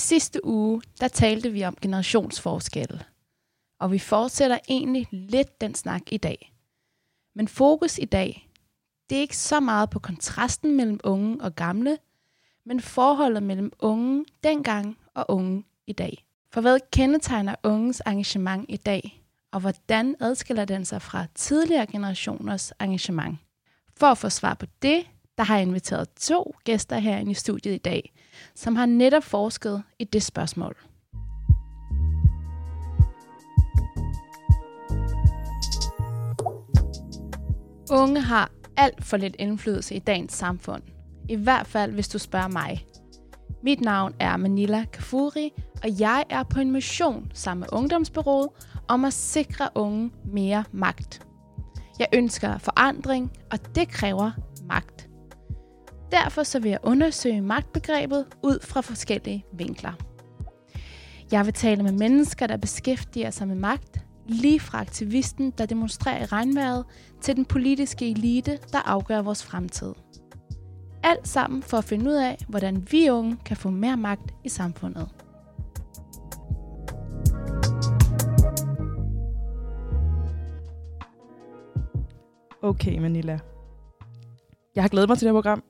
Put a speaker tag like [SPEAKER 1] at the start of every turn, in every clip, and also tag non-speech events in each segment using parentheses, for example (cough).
[SPEAKER 1] sidste uge, der talte vi om generationsforskelle. Og vi fortsætter egentlig lidt den snak i dag. Men fokus i dag, det er ikke så meget på kontrasten mellem unge og gamle, men forholdet mellem unge dengang og unge i dag. For hvad kendetegner unges engagement i dag, og hvordan adskiller den sig fra tidligere generationers engagement? For at få svar på det, der har jeg inviteret to gæster herinde i studiet i dag, som har netop forsket i det spørgsmål. Unge har alt for lidt indflydelse i dagens samfund. I hvert fald, hvis du spørger mig. Mit navn er Manila Kafuri, og jeg er på en mission sammen med Ungdomsbyrået om at sikre unge mere magt. Jeg ønsker forandring, og det kræver magt. Derfor så vil jeg undersøge magtbegrebet ud fra forskellige vinkler. Jeg vil tale med mennesker, der beskæftiger sig med magt, lige fra aktivisten, der demonstrerer i regnvejret, til den politiske elite, der afgør vores fremtid. Alt sammen for at finde ud af, hvordan vi unge kan få mere magt i samfundet.
[SPEAKER 2] Okay, Manila. Jeg har glædet mig til det her program.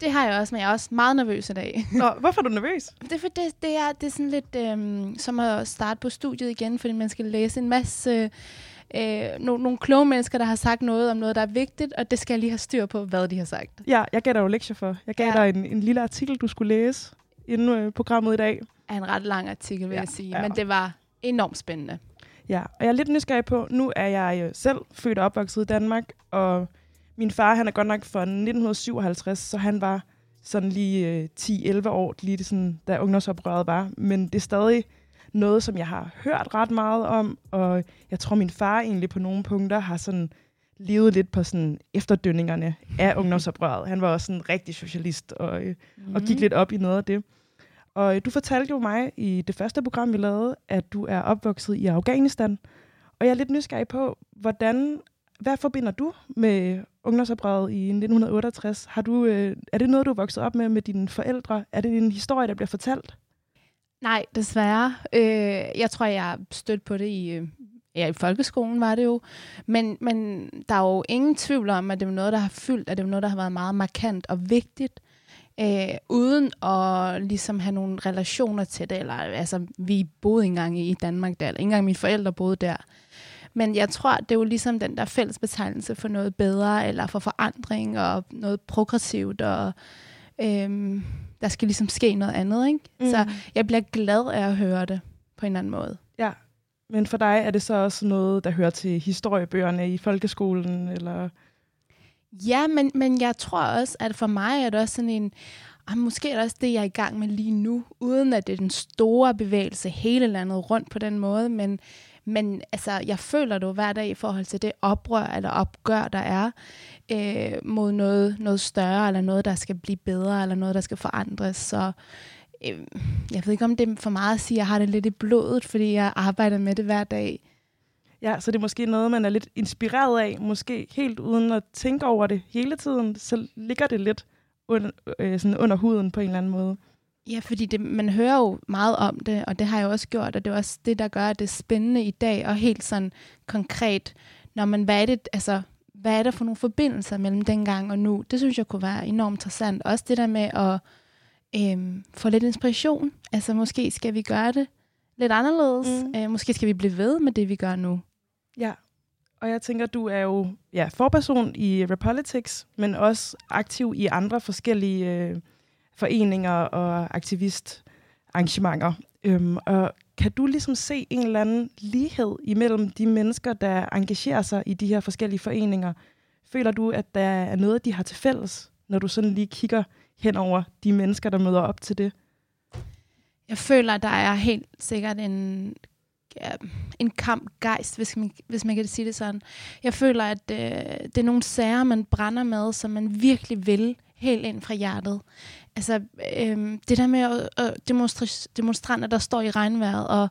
[SPEAKER 1] Det har jeg også, men jeg er også meget nervøs i dag.
[SPEAKER 2] Nå, hvorfor er du nervøs? (laughs)
[SPEAKER 1] Det er, for det, det er, det er sådan lidt øhm, som at starte på studiet igen, fordi man skal læse en masse... Øh, nogle, nogle kloge mennesker, der har sagt noget om noget, der er vigtigt, og det skal jeg lige have styr på, hvad de har sagt.
[SPEAKER 2] Ja, jeg gav dig jo lektier for. Jeg gav ja. dig en, en lille artikel, du skulle læse inden øh, programmet i dag.
[SPEAKER 1] Er en ret lang artikel, vil ja, jeg sige, ja. men det var enormt spændende.
[SPEAKER 2] Ja, og jeg er lidt nysgerrig på, nu er jeg selv født og opvokset i Danmark, og min far, han er godt nok fra 1957, så han var sådan lige øh, 10-11 år, lige det sådan, da ungdomsoprøret var. Men det er stadig noget, som jeg har hørt ret meget om, og jeg tror, min far egentlig på nogle punkter har sådan levet lidt på sådan efterdønningerne af (laughs) ungdomsoprøret. Han var også en rigtig socialist og, øh, mm. og gik lidt op i noget af det. Og øh, du fortalte jo mig i det første program, vi lavede, at du er opvokset i Afghanistan. Og jeg er lidt nysgerrig på, hvordan, hvad forbinder du med ungdomsoprøret i 1968? Har du, øh, er det noget, du er vokset op med med dine forældre? Er det en historie, der bliver fortalt?
[SPEAKER 1] Nej, desværre. Øh, jeg tror, jeg har stødt på det i, øh, ja, i folkeskolen, var det jo. Men, men der er jo ingen tvivl om, at det er noget, der har fyldt, at det er noget, der har været meget markant og vigtigt øh, uden at ligesom have nogle relationer til det. Eller, altså, vi boede engang i Danmark der, eller ikke engang mine forældre boede der. Men jeg tror, det er jo ligesom den der fælles betegnelse for noget bedre, eller for forandring, og noget progressivt, og øhm, der skal ligesom ske noget andet. Ikke? Mm. Så jeg bliver glad af at høre det på en eller anden måde.
[SPEAKER 2] Ja, men for dig er det så også noget, der hører til historiebøgerne i folkeskolen, eller...
[SPEAKER 1] Ja, men, men jeg tror også, at for mig er det også sådan en, ah, måske er det også det, jeg er i gang med lige nu, uden at det er den store bevægelse hele landet rundt på den måde, men, men altså, jeg føler det jo hver dag i forhold til det oprør eller opgør, der er øh, mod noget, noget større, eller noget, der skal blive bedre, eller noget, der skal forandres. Så øh, jeg ved ikke, om det er for meget at sige, at jeg har det lidt i blodet, fordi jeg arbejder med det hver dag.
[SPEAKER 2] Ja, så det er måske noget, man er lidt inspireret af, måske helt uden at tænke over det hele tiden, så ligger det lidt under, øh, sådan under huden på en eller anden måde.
[SPEAKER 1] Ja, fordi det, man hører jo meget om det, og det har jeg også gjort, og det er også det, der gør, det spændende i dag, og helt sådan konkret, når man, hvad er det, altså, hvad er der for nogle forbindelser mellem dengang og nu? Det synes jeg kunne være enormt interessant. Også det der med at øhm, få lidt inspiration. Altså måske skal vi gøre det lidt anderledes. Mm. Øh, måske skal vi blive ved med det, vi gør nu.
[SPEAKER 2] Ja, og jeg tænker, du er jo ja, forperson i Repolitics, men også aktiv i andre forskellige øh, foreninger og aktivistarrangementer. Øhm, og kan du ligesom se en eller anden lighed imellem de mennesker, der engagerer sig i de her forskellige foreninger? Føler du, at der er noget, de har til fælles, når du sådan lige kigger hen over de mennesker, der møder op til det?
[SPEAKER 1] Jeg føler, at der er helt sikkert en ja, en kampgejst, hvis man, hvis man kan sige det sådan. Jeg føler, at øh, det er nogle sager, man brænder med, som man virkelig vil helt ind fra hjertet. Altså, øhm, det der med at, at demonstre, demonstranter, der står i regnvejret, og,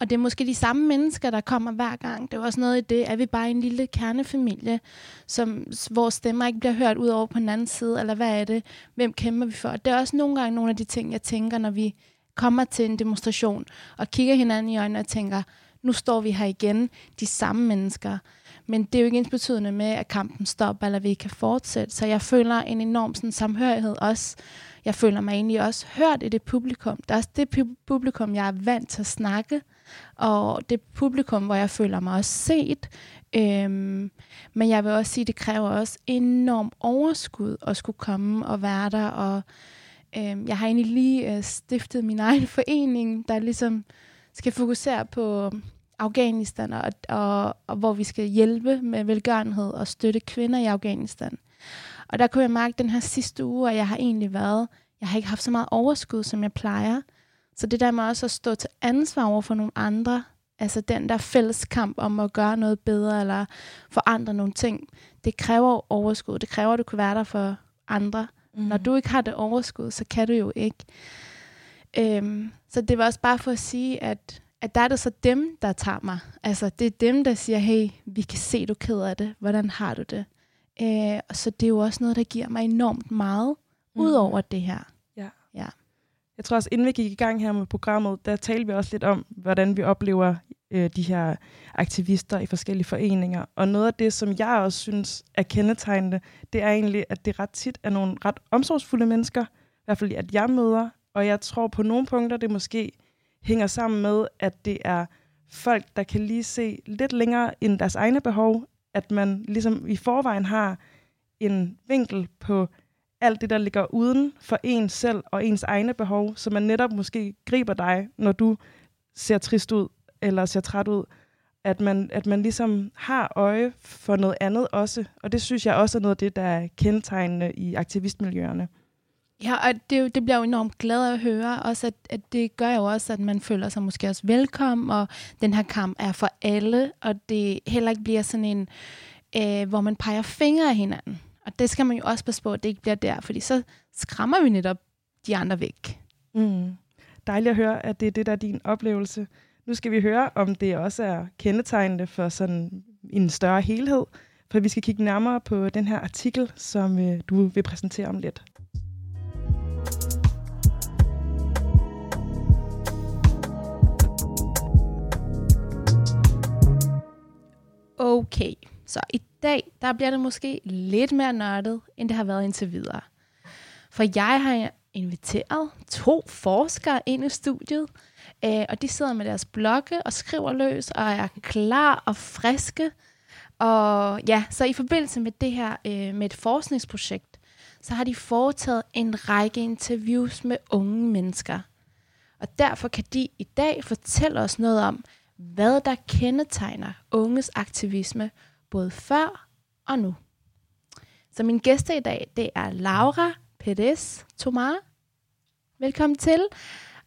[SPEAKER 1] og det er måske de samme mennesker, der kommer hver gang. Det er også noget i det, at vi bare en lille kernefamilie, som, hvor stemmer ikke bliver hørt ud over på den anden side, eller hvad er det? Hvem kæmper vi for? Det er også nogle gange nogle af de ting, jeg tænker, når vi kommer til en demonstration og kigger hinanden i øjnene og tænker, nu står vi her igen, de samme mennesker. Men det er jo ikke ens betydende med, at kampen stopper, eller vi kan fortsætte. Så jeg føler en enorm sådan, samhørighed også. Jeg føler mig egentlig også hørt i det publikum. Der er også det publikum, jeg er vant til at snakke. Og det publikum, hvor jeg føler mig også set. Øhm, men jeg vil også sige, at det kræver også enorm overskud at skulle komme og være der. Og øhm, jeg har egentlig lige øh, stiftet min egen (laughs) forening, der ligesom skal fokusere på øhm, Afghanistan, og, og, og hvor vi skal hjælpe med velgørenhed og støtte kvinder i Afghanistan. Og der kunne jeg mærke den her sidste uge, at jeg har egentlig været, jeg har ikke haft så meget overskud, som jeg plejer. Så det der med også at stå til ansvar over for nogle andre, altså den der fælles kamp om at gøre noget bedre eller forandre nogle ting, det kræver overskud. Det kræver, at du kan være der for andre. Mm. Når du ikke har det overskud, så kan du jo ikke. Øhm, så det var også bare for at sige, at, at der er det så dem, der tager mig. Altså det er dem, der siger, hey, vi kan se, du er ked af det. Hvordan har du det? Øh, så det er jo også noget, der giver mig enormt meget, mm. ud over det her.
[SPEAKER 2] Ja.
[SPEAKER 1] ja.
[SPEAKER 2] Jeg tror også, inden vi gik i gang her med programmet, der talte vi også lidt om, hvordan vi oplever øh, de her aktivister i forskellige foreninger. Og noget af det, som jeg også synes er kendetegnende, det er egentlig, at det ret tit er nogle ret omsorgsfulde mennesker, i hvert fald at jeg møder, og jeg tror på nogle punkter, det måske hænger sammen med, at det er folk, der kan lige se lidt længere end deres egne behov, at man ligesom i forvejen har en vinkel på alt det, der ligger uden for ens selv og ens egne behov, så man netop måske griber dig, når du ser trist ud eller ser træt ud, at man, at man ligesom har øje for noget andet også. Og det synes jeg også er noget af det, der er kendetegnende i aktivistmiljøerne.
[SPEAKER 1] Ja, og det, det bliver jo enormt glad at høre, også at, at det gør jo også, at man føler sig måske også velkommen, og den her kamp er for alle, og det heller ikke bliver sådan en, øh, hvor man peger fingre af hinanden. Og det skal man jo også passe på, at det ikke bliver der, fordi så skræmmer vi netop de andre væk.
[SPEAKER 2] Mm. Dejligt at høre, at det er det, der er din oplevelse. Nu skal vi høre, om det også er kendetegnende for sådan en større helhed, for vi skal kigge nærmere på den her artikel, som øh, du vil præsentere om lidt.
[SPEAKER 1] Okay, så i dag, der bliver det måske lidt mere nørdet, end det har været indtil videre. For jeg har inviteret to forskere ind i studiet, øh, og de sidder med deres blokke og skriver løs, og er klar og friske. Og ja, så i forbindelse med det her, øh, med et forskningsprojekt, så har de foretaget en række interviews med unge mennesker. Og derfor kan de i dag fortælle os noget om, hvad der kendetegner unges aktivisme, både før og nu. Så min gæster i dag, det er Laura Perez Tomar. Velkommen til.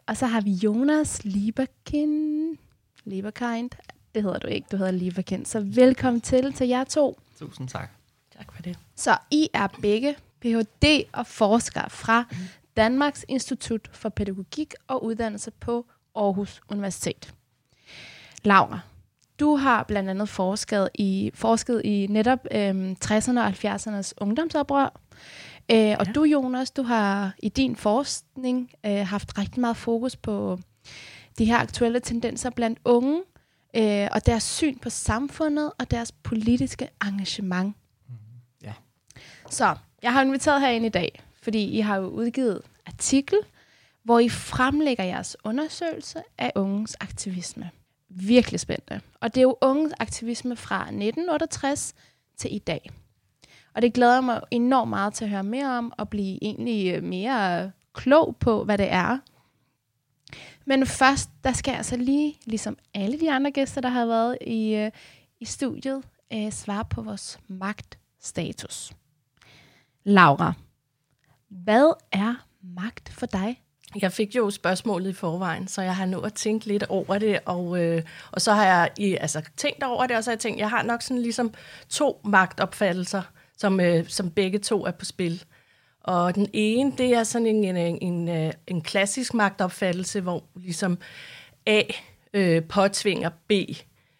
[SPEAKER 1] Og så har vi Jonas Lieberkind. Lieberkind. Det hedder du ikke, du hedder Lieberkind. Så velkommen til til jer to.
[SPEAKER 3] Tusind tak.
[SPEAKER 1] Tak for det. Så I er begge Ph.D. og forskere fra Danmarks Institut for Pædagogik og Uddannelse på Aarhus Universitet. Laura, du har blandt andet forsket i, forsket i netop øhm, 60'erne og 70'ernes ungdomsoprør. Øh, og ja. du, Jonas, du har i din forskning øh, haft rigtig meget fokus på de her aktuelle tendenser blandt unge, øh, og deres syn på samfundet og deres politiske engagement. Mm, ja. Så jeg har inviteret herinde i dag, fordi I har jo udgivet artikel, hvor I fremlægger jeres undersøgelse af unges aktivisme virkelig spændende. Og det er jo unge aktivisme fra 1968 til i dag. Og det glæder mig enormt meget til at høre mere om, og blive egentlig øh, mere klog på, hvad det er. Men først, der skal jeg altså lige, ligesom alle de andre gæster, der har været i, øh, i studiet, øh, svare på vores magtstatus. Laura, hvad er magt for dig?
[SPEAKER 4] Jeg fik jo spørgsmålet i forvejen, så jeg har nået at tænke lidt over det, og, øh, og så har jeg i, altså, tænkt over det, og så har jeg tænkt, jeg har nok sådan ligesom to magtopfattelser, som, øh, som begge to er på spil. Og den ene, det er sådan en, en, en, en, øh, klassisk magtopfattelse, hvor ligesom A øh, påtvinger B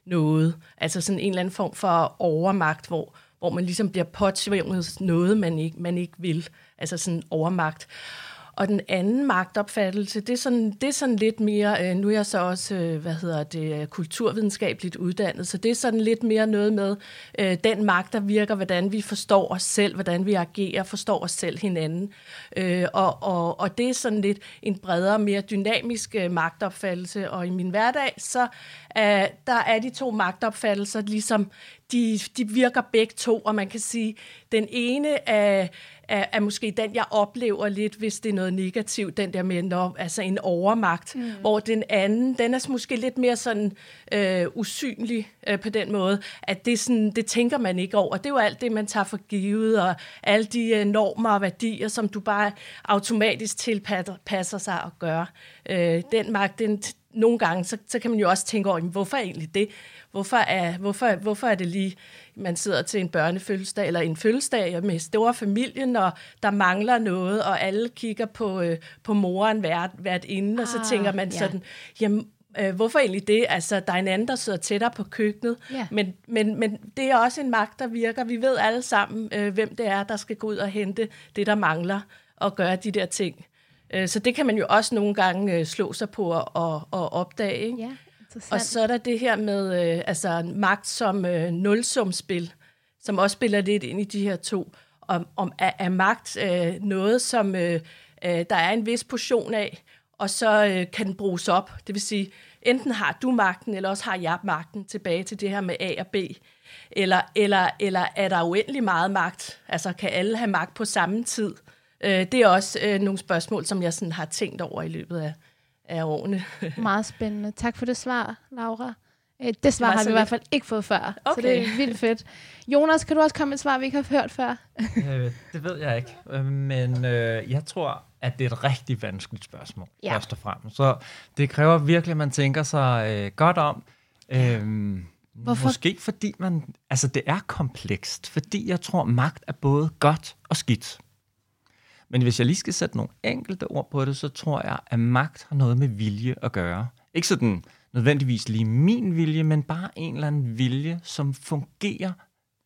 [SPEAKER 4] noget. Altså sådan en eller anden form for overmagt, hvor, hvor man ligesom bliver påtvinget noget, man ikke, man ikke vil. Altså sådan overmagt og den anden magtopfattelse, det er sådan, det er sådan lidt mere, øh, nu er jeg så også, øh, hvad hedder det, øh, kulturvidenskabeligt uddannet, så det er sådan lidt mere noget med øh, den magt, der virker, hvordan vi forstår os selv, hvordan vi agerer, forstår os selv hinanden. Øh, og, og, og det er sådan lidt en bredere, mere dynamisk øh, magtopfattelse, og i min hverdag, så øh, der er de to magtopfattelser ligesom, de, de virker begge to, og man kan sige, den ene er, er, er måske den, jeg oplever lidt, hvis det er noget negativt, den der med når, altså en overmagt, mm. hvor den anden, den er måske lidt mere sådan øh, usynlig øh, på den måde, at det, sådan, det tænker man ikke over. Det er jo alt det, man tager for givet, og alle de øh, normer og værdier, som du bare automatisk tilpasser sig at gøre. Øh, den magt, den, nogle gange, så, så kan man jo også tænke over, hvorfor egentlig det? Hvorfor er, hvorfor, hvorfor er det lige, man sidder til en børnefødselsdag eller en fødselsdag med store familien, og der mangler noget, og alle kigger på, øh, på moren hvert, hvert inden, ah, og så ah, tænker man ja. sådan, jamen, øh, hvorfor egentlig det? Altså, der er en anden, der sidder tættere på køkkenet, ja. men, men, men det er også en magt, der virker. Vi ved alle sammen, øh, hvem det er, der skal gå ud og hente det, der mangler, og gøre de der ting. Øh, så det kan man jo også nogle gange øh, slå sig på og, og, opdage. Ikke? Ja. Og så er der det her med øh, altså magt som nulsumspil, som også spiller lidt ind i de her to. Om, om er, er magt øh, noget, som øh, der er en vis portion af, og så øh, kan den bruges op. Det vil sige, enten har du magten, eller også har jeg magten tilbage til det her med A og B. Eller, eller, eller er der uendelig meget magt? Altså kan alle have magt på samme tid? Øh, det er også øh, nogle spørgsmål, som jeg sådan har tænkt over i løbet af, af årene. (laughs)
[SPEAKER 1] Meget spændende. Tak for det svar, Laura. Øh, det svar det har vi i hvert fald ikke fået før, okay. så det er vildt fedt. Jonas, kan du også komme med et svar, vi ikke har hørt før? (laughs)
[SPEAKER 3] øh, det ved jeg ikke, øh, men øh, jeg tror, at det er et rigtig vanskeligt spørgsmål, ja. først og fremmest. Så det kræver virkelig, at man tænker sig øh, godt om. Øh, Hvorfor? Måske fordi man, altså det er komplekst, fordi jeg tror, magt er både godt og skidt. Men hvis jeg lige skal sætte nogle enkelte ord på det, så tror jeg, at magt har noget med vilje at gøre. Ikke sådan nødvendigvis lige min vilje, men bare en eller anden vilje, som fungerer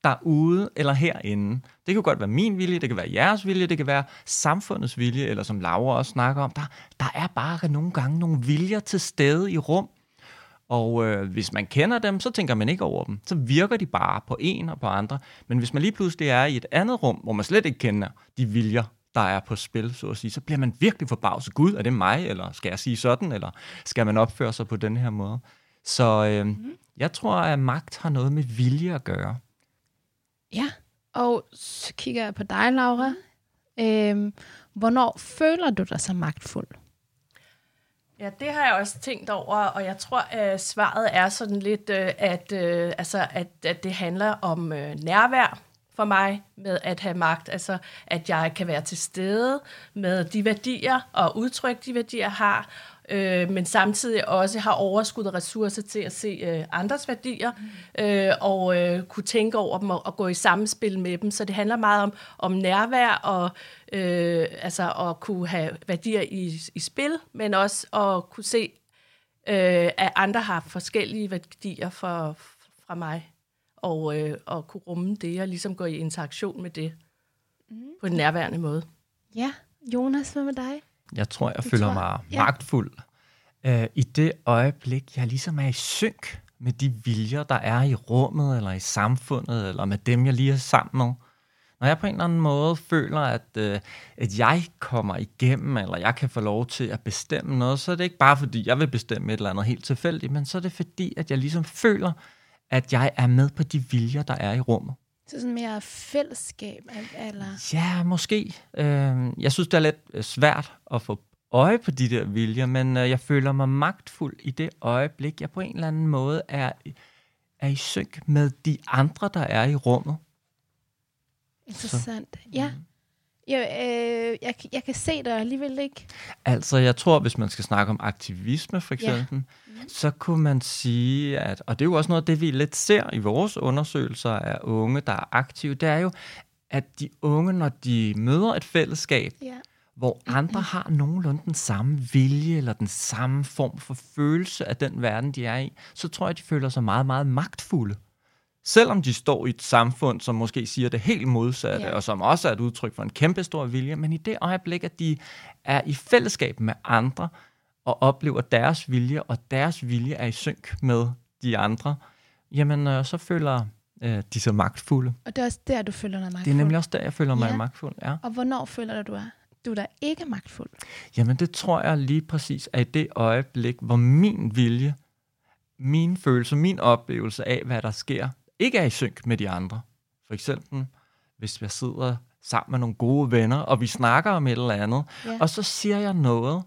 [SPEAKER 3] derude eller herinde. Det kan godt være min vilje, det kan være jeres vilje, det kan være samfundets vilje, eller som Laura også snakker om, der, der er bare nogle gange nogle viljer til stede i rum, og øh, hvis man kender dem, så tænker man ikke over dem. Så virker de bare på en og på andre. Men hvis man lige pludselig er i et andet rum, hvor man slet ikke kender de viljer, der er på spil, så at sige, så bliver man virkelig forbavset. Gud, er det mig, eller skal jeg sige sådan, eller skal man opføre sig på den her måde? Så øh, mm. jeg tror, at magt har noget med vilje at gøre.
[SPEAKER 1] Ja, og så kigger jeg på dig, Laura. Øh, hvornår føler du dig så magtfuld?
[SPEAKER 4] Ja, det har jeg også tænkt over, og jeg tror, at svaret er sådan lidt, øh, at, øh, altså, at, at det handler om øh, nærvær for mig med at have magt. Altså, at jeg kan være til stede med de værdier og udtrykke de værdier, jeg har, øh, men samtidig også har overskud og ressourcer til at se øh, andres værdier mm. øh, og øh, kunne tænke over dem og, og gå i samspil med dem. Så det handler meget om, om nærvær og øh, altså at kunne have værdier i, i spil, men også at kunne se, øh, at andre har forskellige værdier for, fra mig og, øh, og kunne rumme det og ligesom gå i interaktion med det mm. på en nærværende måde.
[SPEAKER 1] Ja, Jonas, hvad med dig?
[SPEAKER 3] Jeg tror, jeg du føler tror, mig ja. magtfuld øh, i det øjeblik, jeg ligesom er i synk med de viljer, der er i rummet, eller i samfundet, eller med dem, jeg lige er sammen med. Når jeg på en eller anden måde føler, at, øh, at jeg kommer igennem, eller jeg kan få lov til at bestemme noget, så er det ikke bare fordi, jeg vil bestemme et eller andet helt tilfældigt, men så er det fordi, at jeg ligesom føler, at jeg er med på de viljer, der er i rummet.
[SPEAKER 1] Så sådan mere fællesskab? Eller?
[SPEAKER 3] Ja, måske. Øh, jeg synes, det er lidt øh, svært at få øje på de der viljer, men øh, jeg føler mig magtfuld i det øjeblik, jeg på en eller anden måde er, er i synk med de andre, der er i rummet.
[SPEAKER 1] Interessant. Så. Ja. Mm. Jeg, øh, jeg, jeg kan se det alligevel ikke.
[SPEAKER 3] Altså, jeg tror, hvis man skal snakke om aktivisme, for eksempel, ja så kunne man sige, at, og det er jo også noget af det, vi lidt ser i vores undersøgelser af unge, der er aktive, det er jo, at de unge, når de møder et fællesskab, ja. hvor andre har nogenlunde den samme vilje, eller den samme form for følelse af den verden, de er i, så tror jeg, de føler sig meget, meget magtfulde. Selvom de står i et samfund, som måske siger det helt modsatte,
[SPEAKER 1] Ja.
[SPEAKER 3] og som også er et udtryk for en kæmpe stor vilje, men i det øjeblik, at de er i fællesskab med andre, og oplever deres vilje, og deres vilje er i synk med de andre, jamen øh, så føler øh, de sig magtfulde.
[SPEAKER 1] Og det er også der, du føler dig magtfuld.
[SPEAKER 3] Det er nemlig også der, jeg føler mig
[SPEAKER 1] Ja.
[SPEAKER 3] magtfuld. Ja.
[SPEAKER 1] Og hvornår føler du, du er? Du er da ikke magtfuld.
[SPEAKER 3] Jamen det tror jeg lige præcis er i det øjeblik, hvor min vilje, min følelse, min oplevelse af, hvad der sker, ikke er i synk med de andre. For eksempel, hvis jeg sidder sammen med nogle gode venner, og vi snakker om et eller andet,
[SPEAKER 1] Ja.
[SPEAKER 3] og så siger jeg noget,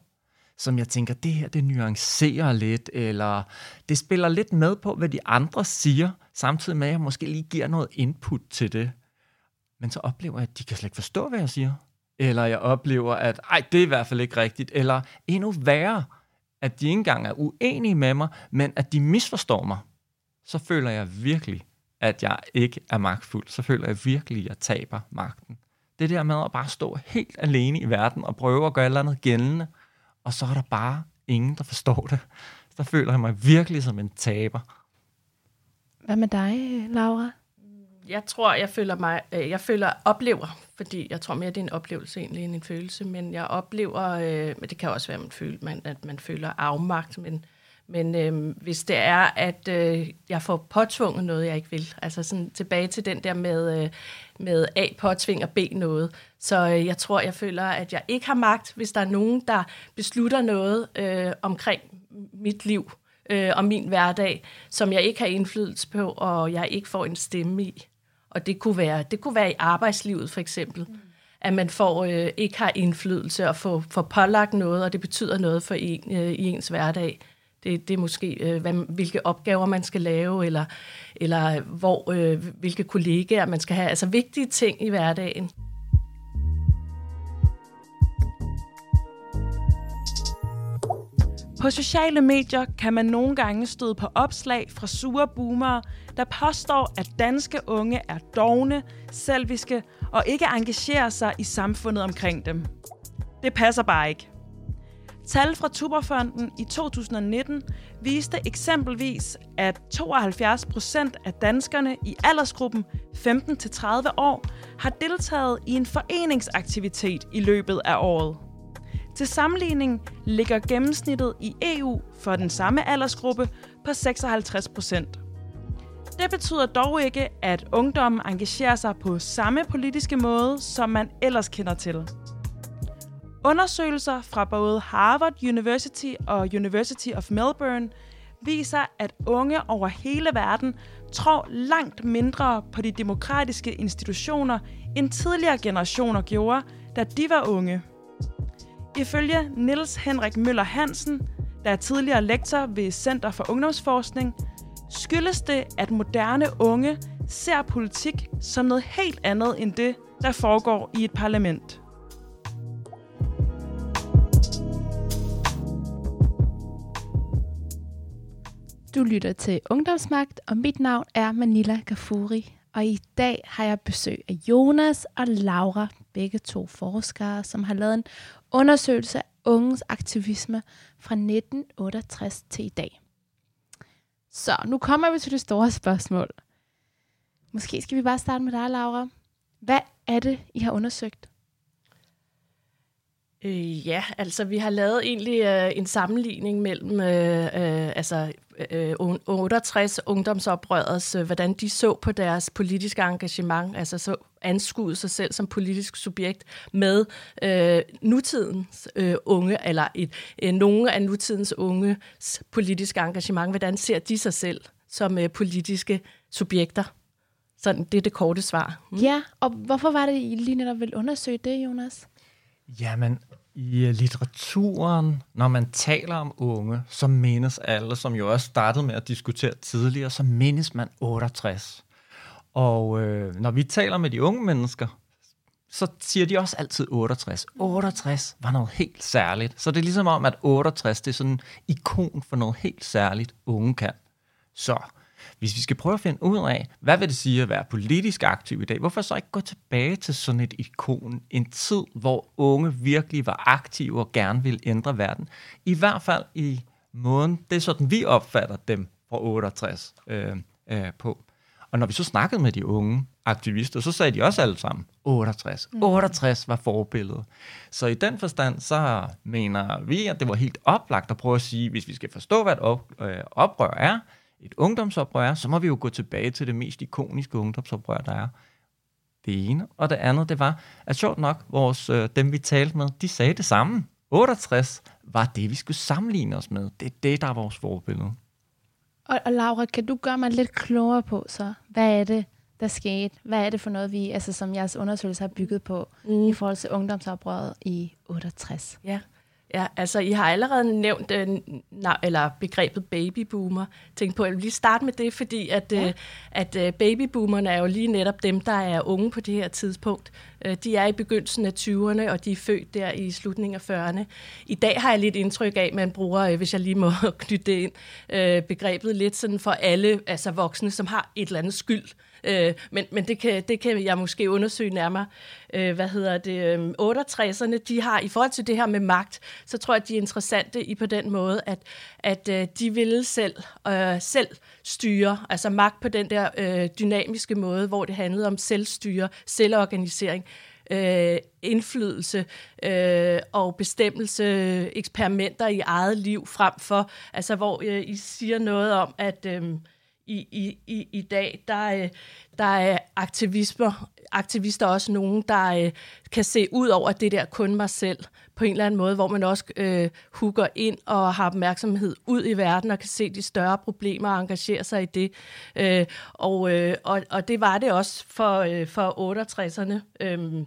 [SPEAKER 3] som jeg tænker, det her, det nuancerer lidt, eller det spiller lidt med på, hvad de andre siger, samtidig med, at jeg måske lige giver noget input til det. Men så oplever jeg, at de kan slet ikke forstå, hvad jeg siger. Eller jeg oplever, at ej, det er i hvert fald ikke rigtigt. Eller endnu værre, at de ikke engang er uenige med mig, men at de misforstår mig. Så føler jeg virkelig, at jeg ikke er magtfuld. Så føler jeg virkelig, at jeg taber magten. Det der med at bare stå helt alene i verden og prøve at gøre et eller andet gældende, og så er der bare ingen, der forstår det. Så føler jeg mig virkelig som en taber.
[SPEAKER 1] Hvad med dig, Laura?
[SPEAKER 4] Jeg tror, jeg føler mig, øh, jeg føler, oplever, fordi jeg tror mere, det er en oplevelse egentlig end en følelse, men jeg oplever, øh, men det kan også være, at man føler, man, at man føler afmagt, men, men øh, hvis det er, at øh, jeg får påtvunget noget, jeg ikke vil, altså sådan tilbage til den der med, øh, med A påtvinger B noget, så øh, jeg tror, jeg føler, at jeg ikke har magt, hvis der er nogen, der beslutter noget øh, omkring mit liv, øh, og min hverdag, som jeg ikke har indflydelse på, og jeg ikke får en stemme i. Og det kunne være, det kunne være i arbejdslivet for eksempel, mm. at man får øh, ikke har indflydelse og får, får pålagt noget, og det betyder noget for en øh, i ens hverdag. Det, det er måske, øh, hvad, hvilke opgaver man skal lave, eller, eller øh, hvor, øh, hvilke kollegaer man skal have. Altså vigtige ting i hverdagen.
[SPEAKER 5] På sociale medier kan man nogle gange støde på opslag fra sure boomere, der påstår, at danske unge er dogne, selviske og ikke engagerer sig i samfundet omkring dem. Det passer bare ikke. Tal fra Tuberfonden i 2019 viste eksempelvis, at 72 procent af danskerne i aldersgruppen 15-30 år har deltaget i en foreningsaktivitet i løbet af året. Til sammenligning ligger gennemsnittet i EU for den samme aldersgruppe på 56 procent. Det betyder dog ikke, at ungdommen engagerer sig på samme politiske måde, som man ellers kender til. Undersøgelser fra både Harvard University og University of Melbourne viser, at unge over hele verden tror langt mindre på de demokratiske institutioner, end tidligere generationer gjorde, da de var unge. Ifølge Niels Henrik Møller Hansen, der er tidligere lektor ved Center for Ungdomsforskning, skyldes det, at moderne unge ser politik som noget helt andet end det, der foregår i et parlament.
[SPEAKER 1] Du lytter til Ungdomsmagt, og mit navn er Manila Gafuri. Og i dag har jeg besøg af Jonas og Laura, begge to forskere, som har lavet en undersøgelse af unges aktivisme fra 1968 til i dag. Så nu kommer vi til det store spørgsmål. Måske skal vi bare starte med dig, Laura. Hvad er det, I har undersøgt?
[SPEAKER 4] Øh, ja, altså vi har lavet egentlig øh, en sammenligning mellem øh, øh, altså, øh, 68 ungdomsoprørets, øh, hvordan de så på deres politiske engagement, altså så anskuede sig selv som politisk subjekt med øh, nutidens øh, unge, eller et, øh, nogle af nutidens unges politiske engagement. Hvordan ser de sig selv som øh, politiske subjekter? Sådan, det er det korte svar.
[SPEAKER 1] Mm. Ja, og hvorfor var det, I lige netop ville undersøge det, Jonas?
[SPEAKER 3] Jamen, i øh, litteraturen, når man taler om unge, så mindes alle, som jo også startede med at diskutere tidligere, så mindes man 68. Og øh, når vi taler med de unge mennesker, så siger de også altid 68. 68 var noget helt særligt. Så det er ligesom om, at 68 det er sådan en ikon for noget helt særligt, unge kan. Så hvis vi skal prøve at finde ud af, hvad vil det sige at være politisk aktiv i dag, hvorfor så ikke gå tilbage til sådan et ikon, en tid, hvor unge virkelig var aktive og gerne ville ændre verden. I hvert fald i måden, det er sådan, vi opfatter dem fra 68 øh, øh, på. Og når vi så snakkede med de unge aktivister, så sagde de også alle sammen 68. 68 var forbilledet. Så i den forstand, så mener vi, at det var helt oplagt at prøve at sige, hvis vi skal forstå, hvad et op, øh, oprør er, et ungdomsoprør så må vi jo gå tilbage til det mest ikoniske ungdomsoprør, der er. Det ene. Og det andet, det var, at sjovt nok, vores, øh, dem vi talte med, de sagde det samme. 68 var det, vi skulle sammenligne os med. Det er det, der er vores forbillede.
[SPEAKER 1] Og, og Laura, kan du gøre mig lidt klogere på så? Hvad er det, der skete? Hvad er det for noget, vi, altså, som jeres undersøgelse har bygget på mm. i forhold til ungdomsoprøret i 68?
[SPEAKER 4] Ja. Ja, altså I har allerede nævnt øh, eller begrebet babyboomer. Tænk på, jeg vil lige starte med det, fordi at, ja. øh, at øh, babyboomerne er jo lige netop dem, der er unge på det her tidspunkt. Øh, de er i begyndelsen af 20'erne, og de er født der i slutningen af 40'erne. I dag har jeg lidt indtryk af, at man bruger, øh, hvis jeg lige må (laughs) knytte det ind, øh, begrebet lidt sådan for alle altså voksne, som har et eller andet skyld Øh, Øh, men men det, kan, det kan jeg måske undersøge nærmere. Øh, hvad hedder det? Øhm, 68'erne, de har i forhold til det her med magt, så tror jeg, at de er interessante i på den måde, at, at øh, de ville selv, øh, selv styre, altså magt på den der øh, dynamiske måde, hvor det handlede om selvstyre, selvorganisering, øh, indflydelse øh, og bestemmelse, eksperimenter i eget liv frem for, altså hvor øh, I siger noget om, at øh, i, i, i, i dag, der, øh, der er aktivister, aktivister også nogen, der øh, kan se ud over det der kun mig selv på en eller anden måde, hvor man også øh, hugger ind og har opmærksomhed ud i verden og kan se de større problemer og engagere sig i det. Øh, og, øh, og, og det var det også for, øh, for 68'erne. Øh,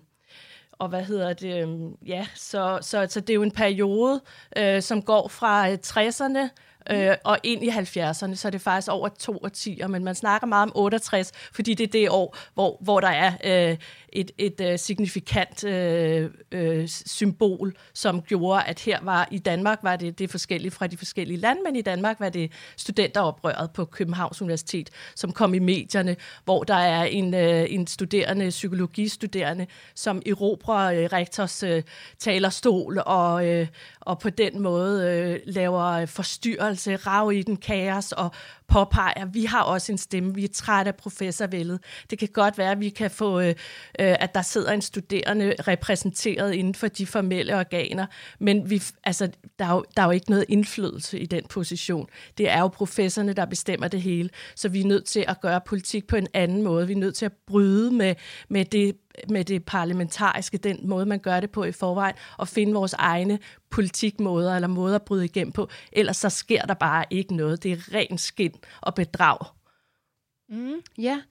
[SPEAKER 4] og hvad hedder det? Øhm, ja, så, så, så det er jo en periode, øh, som går fra øh, 60'erne øh, og ind i 70'erne, så er det faktisk over to årtier, men man snakker meget om 68, fordi det er det år, hvor, hvor der er øh, et, et øh, signifikant øh, øh, symbol, som gjorde, at her var i Danmark var det, det forskellige fra de forskellige lande, men i Danmark var det studenteroprøret på Københavns Universitet, som kom i medierne, hvor der er en, øh, en studerende, psykologistuderende, som erobrer øh, rektors øh, talerstol og, øh, og på den måde øh, laver øh, forstyrrelse, rav i den kaos og påpeger, at vi har også en stemme, vi er trætte af professorvældet. Det kan godt være, at vi kan få, øh, øh, at der sidder en studerende repræsenteret inden for de formelle organer, men vi, altså, der, er jo, der er jo ikke noget indflydelse i den position. Det er jo professorerne, der bestemmer det hele, så vi er nødt til at gøre politik på en anden måde. Vi er nødt til at bryde med, med det med det parlamentariske, den måde, man gør det på i forvejen, og finde vores egne politikmåder eller måder at bryde igennem på. Ellers så sker der bare ikke noget. Det er ren skin og bedrag.
[SPEAKER 1] Mm, ja,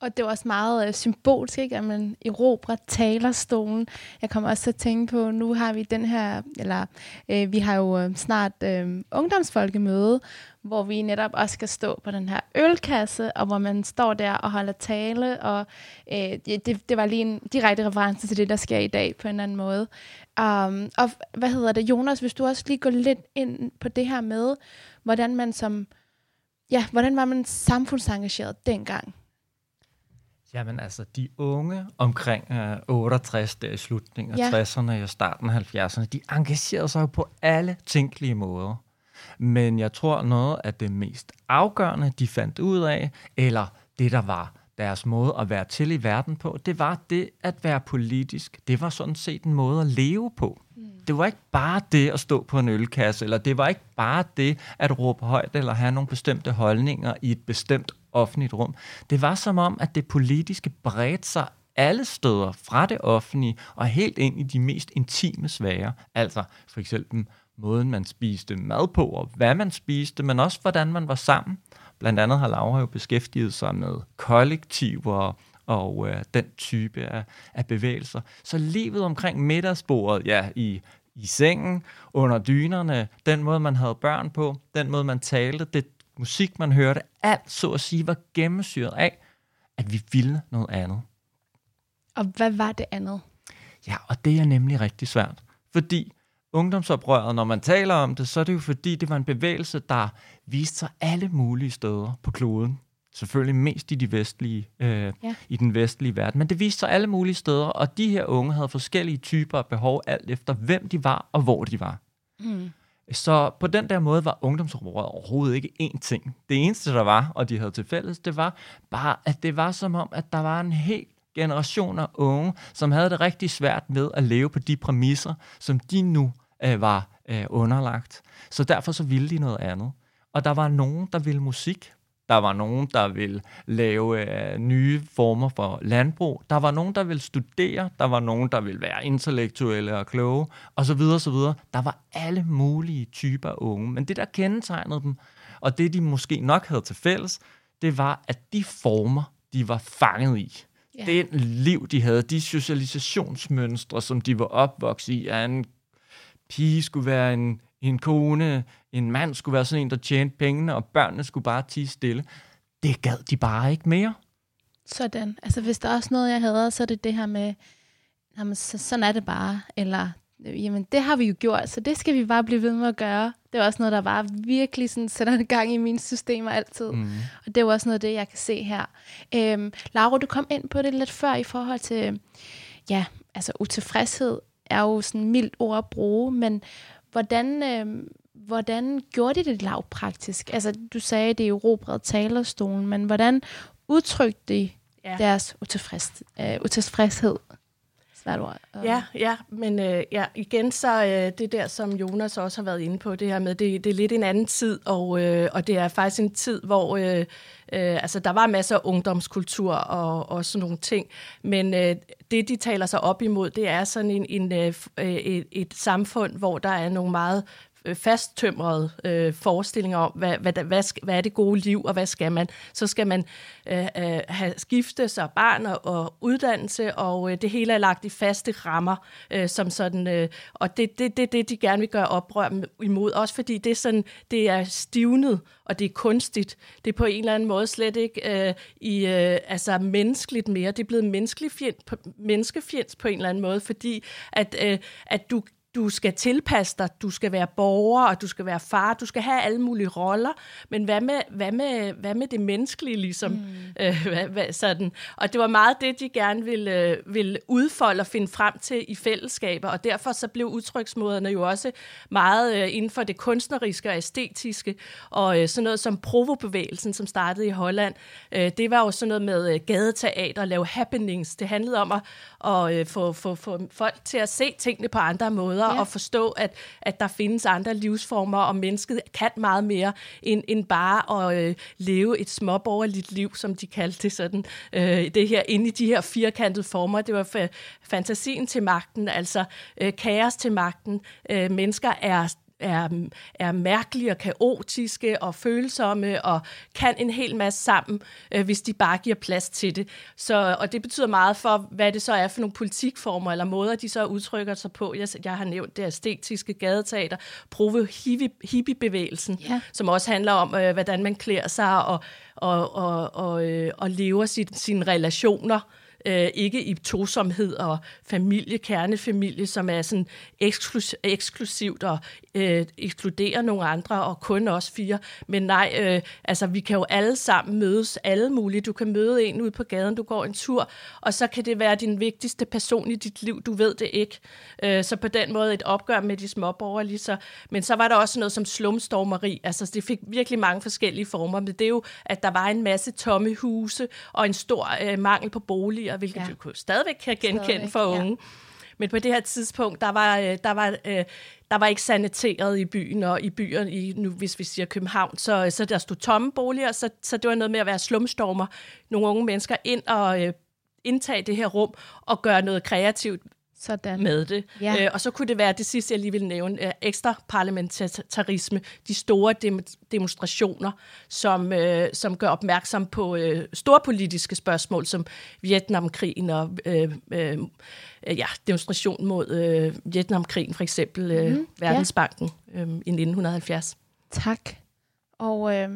[SPEAKER 1] og det var også meget øh, symbolsk, ikke? at man erobrer talerstolen. Jeg kommer også til at tænke på, nu har vi den her, eller øh, vi har jo øh, snart øh, ungdomsfolkemøde, hvor vi netop også skal stå på den her ølkasse, og hvor man står der og holder tale, og øh, det, det var lige en direkte reference til det, der sker i dag på en eller anden måde. Um, og hvad hedder det, Jonas, hvis du også lige går lidt ind på det her med, hvordan man som, ja, hvordan var man samfundsengageret dengang?
[SPEAKER 3] Jamen altså, de unge omkring øh, 68, der i slutningen af ja. 60'erne og starten af 70'erne, de engagerede sig jo på alle tænkelige måder. Men jeg tror noget af det mest afgørende, de fandt ud af, eller det, der var deres måde at være til i verden på, det var det at være politisk. Det var sådan set en måde at leve på. Mm. Det var ikke bare det at stå på en ølkasse, eller det var ikke bare det at råbe højt, eller have nogle bestemte holdninger i et bestemt offentligt rum. Det var som om, at det politiske bredte sig alle steder fra det offentlige og helt ind i de mest intime sfære. Altså for eksempel måden, man spiste mad på, og hvad man spiste, men også hvordan man var sammen. Blandt andet har Laura jo beskæftiget sig med kollektiver og øh, den type af, af bevægelser. Så livet omkring middagsbordet, ja, i, i sengen, under dynerne, den måde, man havde børn på, den måde, man talte, det musik, man hørte, alt så at sige var gennemsyret af, at vi ville noget andet.
[SPEAKER 1] Og hvad var det andet?
[SPEAKER 3] Ja, og det er nemlig rigtig svært. Fordi ungdomsoprøret, når man taler om det, så er det jo fordi, det var en bevægelse, der viste sig alle mulige steder på kloden. Selvfølgelig mest i, de vestlige, øh, ja. i den vestlige verden, men det viste sig alle mulige steder, og de her unge havde forskellige typer af behov, alt efter hvem de var og hvor de var. Mm. Så på den der måde var ungdomsoprøret overhovedet ikke én ting. Det eneste, der var, og de havde til fælles, det var bare, at det var som om, at der var en helt generation af unge, som havde det rigtig svært med at leve på de præmisser, som de nu øh, var øh, underlagt. Så derfor så ville de noget andet. Og der var nogen, der ville musik. Der var nogen, der ville lave øh, nye former for landbrug. Der var nogen, der ville studere. Der var nogen, der ville være intellektuelle og kloge, og så videre, så videre. Der var alle mulige typer unge. Men det, der kendetegnede dem, og det, de måske nok havde til fælles, det var, at de former, de var fanget i. Ja. Det liv, de havde, de socialisationsmønstre, som de var opvokset i, at en pige skulle være en, en kone, en mand skulle være sådan en, der tjente pengene, og børnene skulle bare tige stille. Det gad de bare ikke mere.
[SPEAKER 1] Sådan. Altså, hvis der er også noget, jeg hader, så er det det her med, jamen, så, sådan er det bare. Eller, jamen, det har vi jo gjort, så det skal vi bare blive ved med at gøre. Det er også noget, der bare virkelig sådan, sætter en gang i mine systemer altid. Mm. Og det er jo også noget af det, jeg kan se her. Øhm, Laura, du kom ind på det lidt før i forhold til, ja, altså utilfredshed er jo sådan mildt ord at bruge, men hvordan, øh, hvordan gjorde de det lavpraktisk? Altså, du sagde, det er erobrede talerstolen, men hvordan udtrykte de ja. deres utilfreds, øh, utilfredshed? Svært ord.
[SPEAKER 4] Ja, ja, men øh, ja, igen så øh, det der, som Jonas også har været inde på, det her med, det, det er lidt en anden tid, og, øh, og det er faktisk en tid, hvor øh, øh, altså, der var masser af ungdomskultur og, og sådan nogle ting, men øh, det, de taler sig op imod, det er sådan en, en, øh, øh et, et samfund, hvor der er nogle meget Øh, fasttømrede øh, forestillinger om, hvad, hvad, hvad, hvad er det gode liv, og hvad skal man. Så skal man øh, øh, have skifte sig barn og, og uddannelse, og øh, det hele er lagt i faste rammer, øh, som sådan, øh, og det er det, det, det, de gerne vil gøre oprør imod, også fordi det er, sådan, det er stivnet, og det er kunstigt. Det er på en eller anden måde slet ikke øh, i, øh, altså menneskeligt mere. Det er blevet menneskefjends på en eller anden måde, fordi at, øh, at du, du skal tilpasse dig, du skal være borger, og du skal være far, du skal have alle mulige roller, men hvad med, hvad med, hvad med det menneskelige, ligesom? Mm. Øh, hvad, hvad, sådan. Og det var meget det, de gerne ville, øh, ville udfolde og finde frem til i fællesskaber, og derfor så blev udtryksmåderne jo også meget øh, inden for det kunstneriske og æstetiske, og øh, sådan noget som provobevægelsen, som startede i Holland, øh, det var jo sådan noget med øh, gadeteater, lave happenings. Det handlede om at, at øh, få, få, få folk til at se tingene på andre måder, måder ja. at forstå, at, at der findes andre livsformer, og mennesket kan meget mere end, end bare at øh, leve et småborgerligt liv, som de kaldte det sådan. Øh, det her inde i de her firkantede former, det var fantasien til magten, altså øh, kaos til magten. Øh, mennesker er er, er mærkelige og kaotiske og følsomme og kan en hel masse sammen, øh, hvis de bare giver plads til det. Så, og det betyder meget for, hvad det så er for nogle politikformer eller måder, de så udtrykker sig på. Jeg, jeg har nævnt det æstetiske gadeteater, prove hippie-bevægelsen, ja. som også handler om, øh, hvordan man klæder sig og, og, og, og, øh, og lever sit, sine relationer øh, ikke i tosomhed og familie, kernefamilie, som er sådan eksklus- eksklusivt og øh, ekskluderer nogle andre, og kun os fire. Men nej, øh, altså vi kan jo alle sammen mødes, alle mulige. Du kan møde en ude på gaden, du går en tur, og så kan det være din vigtigste person i dit liv, du ved det ikke. Øh, så på den måde et opgør med de småborgerlige. Så, men så var der også noget som slumstormeri, altså det fik virkelig mange forskellige former, men det er jo, at der var en masse tomme huse og en stor øh, mangel på boliger, hvilket ja. du stadigvæk kan genkende stadigvæk, for unge. Ja. Men på det her tidspunkt, der var, øh, der var, øh, der var ikke saniteret i byen, og i byen, i, nu, hvis vi siger København, så, øh, så der stod tomme boliger, så, så det var noget med at være slumstormer. Nogle unge mennesker ind og indtage det her rum og gøre noget kreativt sådan. med det. Ja. Øh, og så kunne det være det sidste, jeg lige vil nævne, øh, ekstra parlamentarisme, de store dem- demonstrationer, som, øh, som gør opmærksom på øh, store politiske spørgsmål, som Vietnamkrigen og øh, øh, ja, demonstration mod øh, Vietnamkrigen, for eksempel øh, mm, Verdensbanken ja. øh, i 1970.
[SPEAKER 1] Tak. Og øh,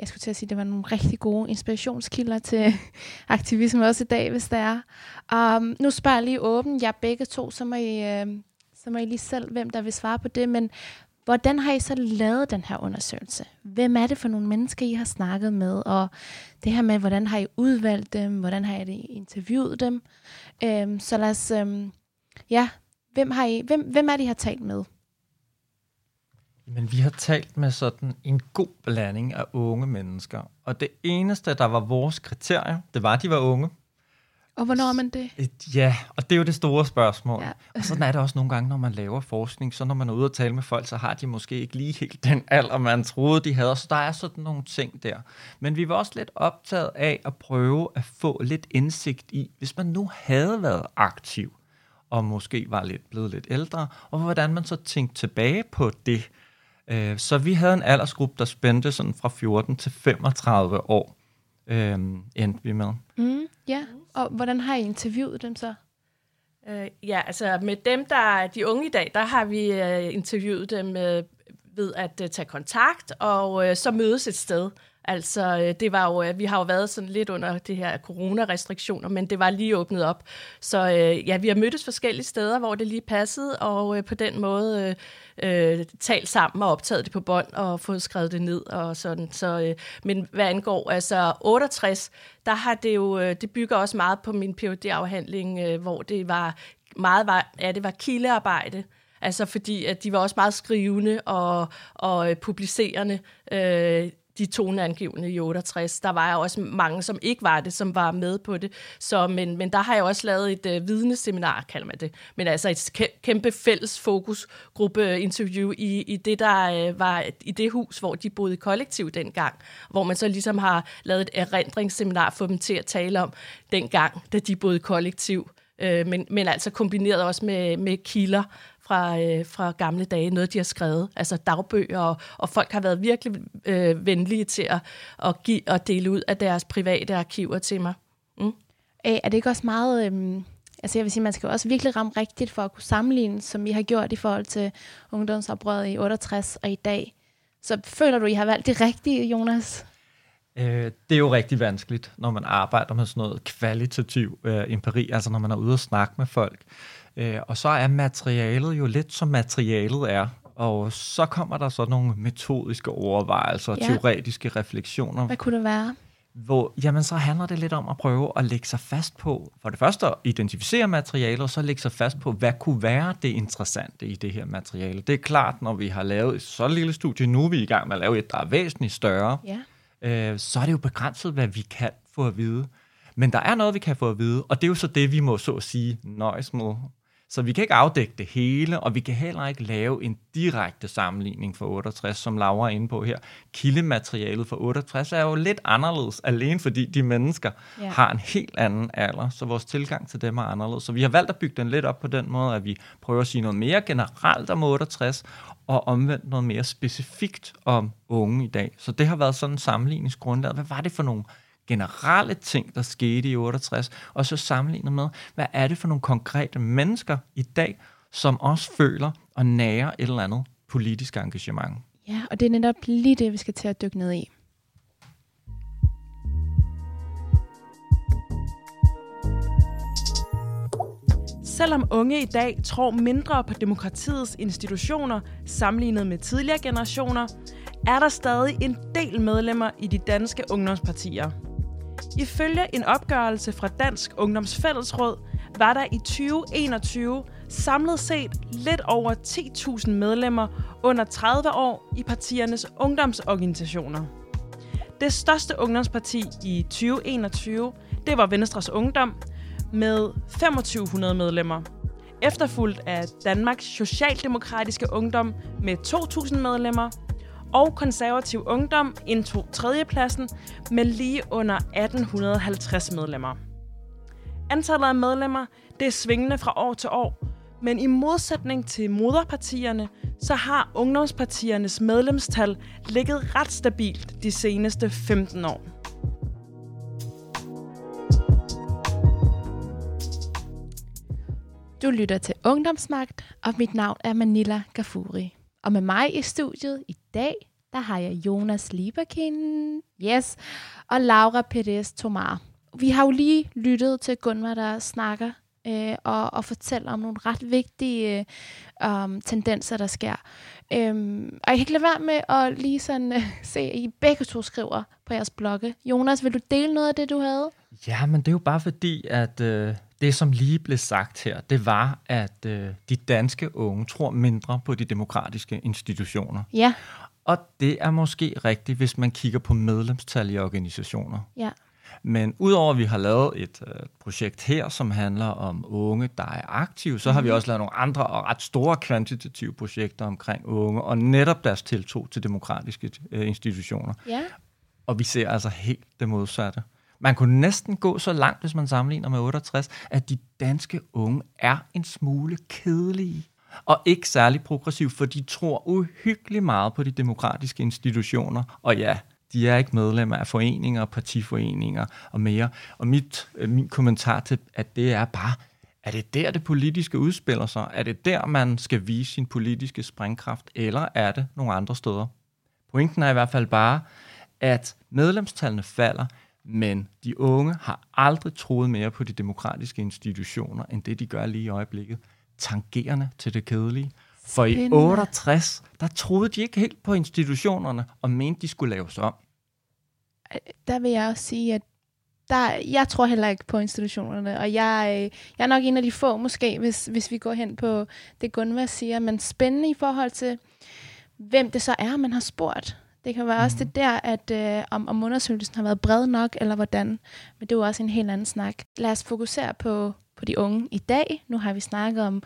[SPEAKER 1] jeg skulle til at sige, at det var nogle rigtig gode inspirationskilder til (laughs) aktivisme også i dag, hvis det er. Um, nu spørger jeg lige åben, er begge to, så må, I, uh, så må I lige selv, hvem der vil svare på det, men hvordan har I så lavet den her undersøgelse? Hvem er det for nogle mennesker, I har snakket med? Og det her med, hvordan har I udvalgt dem? Hvordan har I interviewet dem? Um, så lad os, um, ja, hvem, har I, hvem, hvem er det, I har talt med?
[SPEAKER 3] Men vi har talt med sådan en god blanding af unge mennesker. Og det eneste, der var vores kriterie, det var, at de var unge.
[SPEAKER 1] Og hvornår er man det?
[SPEAKER 3] Ja, og det er jo det store spørgsmål.
[SPEAKER 1] Ja.
[SPEAKER 3] Og sådan er det også nogle gange, når man laver forskning. Så når man er ude og tale med folk, så har de måske ikke lige helt den alder, man troede, de havde. Så der er sådan nogle ting der. Men vi var også lidt optaget af at prøve at få lidt indsigt i, hvis man nu havde været aktiv, og måske var lidt blevet lidt ældre, og hvordan man så tænkte tilbage på det. Øh, så vi havde en aldersgruppe, der spændte sådan fra 14 til 35 år, øh, endte vi med.
[SPEAKER 1] Mm, ja, og hvordan har I interviewet dem så?
[SPEAKER 4] Øh, ja, altså med dem, der er de unge i dag, der har vi øh, interviewet dem øh, ved at øh, tage kontakt og øh, så mødes et sted. Altså, øh, det var jo, øh, vi har jo været sådan lidt under det her coronarestriktioner, men det var lige åbnet op. Så øh, ja, vi har mødtes forskellige steder, hvor det lige passede, og på den måde øh, talt sammen og optaget det på bånd og fået skrevet det ned og sådan. Så, øh, men hvad angår altså 68, der har det jo, det bygger også meget på min phd afhandling øh, hvor det var meget, var, ja, det var kildearbejde, Altså fordi, at de var også meget skrivende og, og publicerende. Øh, de toneangivende i 68. Der var jo også mange, som ikke var det, som var med på det. Så, men, men der har jeg også lavet et øh, vidneseminar, kalder man det. Men altså et kæmpe fælles fokusgruppe øh, interview i, i det, der øh, var i det hus, hvor de boede i kollektiv dengang. Hvor man så ligesom har lavet et erindringsseminar for dem til at tale om dengang, da de boede i kollektiv. øh, men, men altså kombineret også med, med kilder fra, øh, fra gamle dage, noget de har skrevet, altså dagbøger, og, og folk har været virkelig øh, venlige til at, at, give, at dele ud af deres private arkiver til mig. Mm.
[SPEAKER 1] Æ, er det ikke også meget... Øh, altså jeg vil sige, man skal jo også virkelig ramme rigtigt for at kunne sammenligne, som I har gjort i forhold til ungdomsoprøret i 68 og i dag. Så føler du, I har valgt det rigtige, Jonas?
[SPEAKER 3] Øh, det er jo rigtig vanskeligt, når man arbejder med sådan noget kvalitativ øh, empiri, altså når man er ude og snakke med folk. Øh, og så er materialet jo lidt som materialet er, og så kommer der så nogle metodiske overvejelser, ja. teoretiske refleksioner.
[SPEAKER 1] Hvad kunne det være?
[SPEAKER 3] Hvor, jamen, så handler det lidt om at prøve at lægge sig fast på, for det første at identificere materialet, og så lægge sig fast på, hvad kunne være det interessante i det her materiale. Det er klart, når vi har lavet et så lille studie, nu er vi i gang med at lave et, der er væsentligt større, ja øh, så er det jo begrænset, hvad vi kan få at vide. Men der er noget, vi kan få at vide, og det er jo så det, vi må så at sige nøjes med så vi kan ikke afdække det hele, og vi kan heller ikke lave en direkte sammenligning for 68, som Laura er inde på her. Kildematerialet for 68 er jo lidt anderledes, alene fordi de mennesker ja. har en helt anden alder, så vores tilgang til dem er anderledes. Så vi har valgt at bygge den lidt op på den måde, at vi prøver at sige noget mere generelt om 68, og omvendt noget mere specifikt om unge i dag. Så det har været sådan en sammenligningsgrundlag. Hvad var det for nogle generelle ting, der skete i 68, og så sammenlignet med, hvad er det for nogle konkrete mennesker i dag, som også føler og nærer et eller andet politisk engagement.
[SPEAKER 1] Ja, og det er netop lige det, vi skal til at dykke ned i.
[SPEAKER 5] Selvom unge i dag tror mindre på demokratiets institutioner sammenlignet med tidligere generationer, er der stadig en del medlemmer i de danske ungdomspartier. Ifølge en opgørelse fra Dansk Ungdomsfællesråd var der i 2021 samlet set lidt over 10.000 medlemmer under 30 år i partiernes ungdomsorganisationer. Det største ungdomsparti i 2021, det var Venstres Ungdom med 2500 medlemmer. Efterfulgt af Danmarks Socialdemokratiske Ungdom med 2.000 medlemmer og konservativ ungdom indtog tredjepladsen med lige under 1850 medlemmer. Antallet af medlemmer det er svingende fra år til år, men i modsætning til moderpartierne, så har ungdomspartiernes medlemstal ligget ret stabilt de seneste 15 år.
[SPEAKER 1] Du lytter til Ungdomsmagt, og mit navn er Manila Gafuri. Og med mig i studiet i dag, der har jeg Jonas Lieberkin, yes, og Laura Perez Tomar. Vi har jo lige lyttet til Gunvar, der snakker øh, og, og fortæller om nogle ret vigtige øh, um, tendenser, der sker. Øhm, og jeg kan ikke lade være med at lige sådan øh, (laughs) se, at I begge to skriver på jeres blogge. Jonas, vil du dele noget af det, du havde?
[SPEAKER 3] Ja, men det er jo bare fordi, at øh, det, som lige blev sagt her, det var, at øh, de danske unge tror mindre på de demokratiske institutioner.
[SPEAKER 1] Ja.
[SPEAKER 3] Og det er måske rigtigt, hvis man kigger på medlemstal i organisationer.
[SPEAKER 1] Ja.
[SPEAKER 3] Men udover at vi har lavet et øh, projekt her, som handler om unge, der er aktive, så mm. har vi mhm. også lavet nogle andre og ret store kvantitative projekter omkring unge, og netop deres tiltro til demokratiske øh, institutioner.
[SPEAKER 1] Ja.
[SPEAKER 3] Og vi ser altså helt det modsatte. Man kunne næsten gå så langt, hvis man sammenligner med 68, at de danske unge er en smule kedelige og ikke særlig progressiv, for de tror uhyggeligt meget på de demokratiske institutioner. Og ja, de er ikke medlemmer af foreninger, partiforeninger og mere. Og mit, øh, min kommentar til, at det er bare, er det der, det politiske udspiller sig? Er det der, man skal vise sin politiske springkraft, eller er det nogle andre steder? Pointen er i hvert fald bare, at medlemstallene falder, men de unge har aldrig troet mere på de demokratiske institutioner, end det de gør lige i øjeblikket. Tangerende til det kedelige. For i 68, der troede de ikke helt på institutionerne, og mente, de skulle laves om.
[SPEAKER 1] Der vil jeg også sige, at der, jeg tror heller ikke på institutionerne, og jeg, øh, jeg er nok en af de få måske, hvis, hvis vi går hen på det Gunvar siger, men spændende i forhold til, hvem det så er, man har spurgt. Det kan være mm. også det der, at øh, om, om undersøgelsen har været bred nok, eller hvordan. Men det er jo også en helt anden snak. Lad os fokusere på, på de unge i dag. Nu har vi snakket om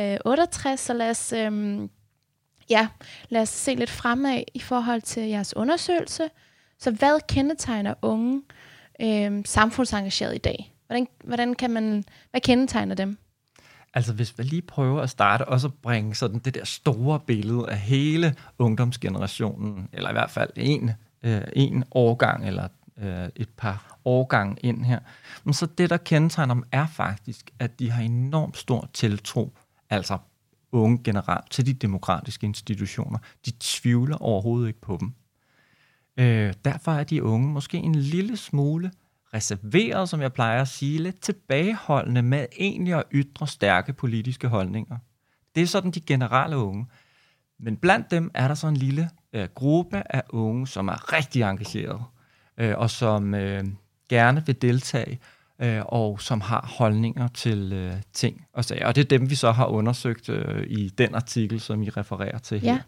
[SPEAKER 1] øh, 68, så lad os, øh, ja, lad os se lidt fremad i forhold til jeres undersøgelse. Så hvad kendetegner unge øh, samfundsengageret i dag? Hvordan, hvordan kan man, hvad kendetegner dem?
[SPEAKER 3] Altså hvis vi lige prøver at starte og så bringe sådan det der store billede af hele ungdomsgenerationen, eller i hvert fald en, øh, en årgang eller øh, et par årgang ind her. Men så det, der kendetegner dem, er faktisk, at de har enormt stor tiltro, altså unge generelt, til de demokratiske institutioner. De tvivler overhovedet ikke på dem. Øh, derfor er de unge måske en lille smule reserveret, som jeg plejer at sige, lidt tilbageholdende med egentlig at ytre stærke politiske holdninger. Det er sådan de generelle unge. Men blandt dem er der så en lille øh, gruppe af unge, som er rigtig engageret, øh, og som øh, gerne vil deltage, øh, og som har holdninger til øh, ting og sager. Og det er dem, vi så har undersøgt øh, i den artikel, som I refererer til
[SPEAKER 1] her. Ja,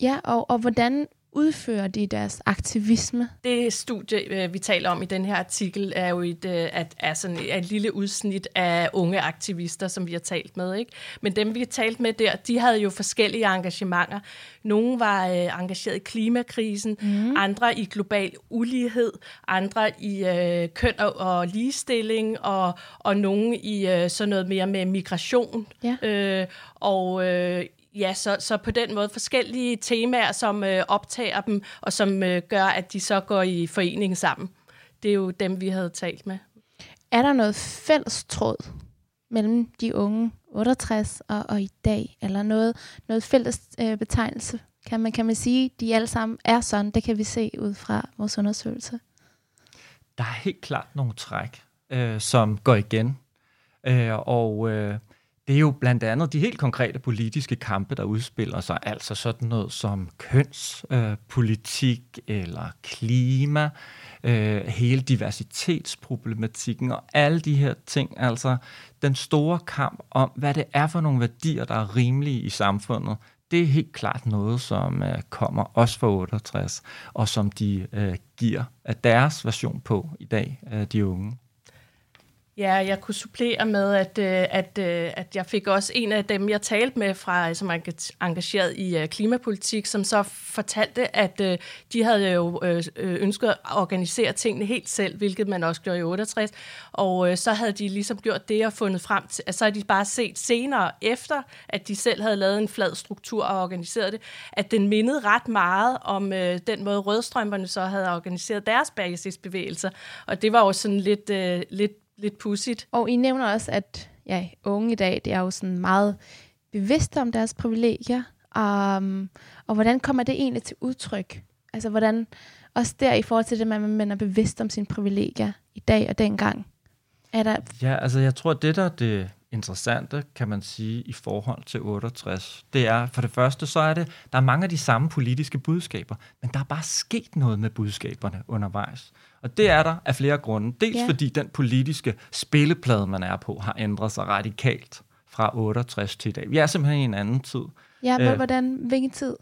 [SPEAKER 1] ja og, og hvordan udfører de deres aktivisme?
[SPEAKER 4] Det studie, øh, vi taler om i den her artikel, er jo et, øh, at, er sådan et lille udsnit af unge aktivister, som vi har talt med. Ikke? Men dem, vi har talt med der, de havde jo forskellige engagementer. Nogle var øh, engageret i klimakrisen, mm. andre i global ulighed, andre i øh, køn og, og ligestilling, og, og nogle i øh, sådan noget mere med migration. Ja. Øh, og øh, Ja, så, så på den måde forskellige temaer, som øh, optager dem, og som øh, gør, at de så går i forening sammen. Det er jo dem, vi havde talt med.
[SPEAKER 1] Er der noget fælles tråd mellem de unge 68 og, og i dag, eller noget, noget fælles øh, betegnelse? Kan man, kan man sige, at de alle sammen er sådan? Det kan vi se ud fra vores undersøgelse.
[SPEAKER 3] Der er helt klart nogle træk, øh, som går igen. Øh, og øh, det er jo blandt andet de helt konkrete politiske kampe, der udspiller sig, altså sådan noget som kønspolitik øh, eller klima, øh, hele diversitetsproblematikken og alle de her ting. Altså den store kamp om, hvad det er for nogle værdier, der er rimelige i samfundet, det er helt klart noget, som øh, kommer også fra 68, og som de øh, giver af deres version på i dag, øh, de unge.
[SPEAKER 4] Ja, jeg kunne supplere med, at, øh, at, øh, at jeg fik også en af dem, jeg talte med fra, øh, som er engageret i klimapolitik, som så fortalte, at de havde jo ønsket at organisere tingene helt selv, hvilket man også gjorde i 68. Og så havde de ligesom gjort det og fundet frem til, at så havde de bare set senere efter, at de selv havde lavet en flad struktur og organiseret det, at den mindede ret meget om den måde rødstrømperne så havde organiseret deres basisbevægelser. Og det var jo sådan lidt, lidt lidt pudsigt.
[SPEAKER 1] Og I nævner også, at ja, unge i dag, det er jo sådan meget bevidste om deres privilegier. Um, og hvordan kommer det egentlig til udtryk? Altså hvordan, også der i forhold til det, at man er bevidst om sine privilegier i dag og dengang. Er der...
[SPEAKER 3] Ja, altså jeg tror, det der det interessante, kan man sige, i forhold til 68, det er, for det første, så er det, der er mange af de samme politiske budskaber, men der er bare sket noget med budskaberne undervejs. Og det er der af flere grunde. Dels ja. fordi den politiske spilleplade, man er på, har ændret sig radikalt fra 68 til i dag. Vi er simpelthen i en anden tid.
[SPEAKER 1] Ja, men hvordan, hvilken tid?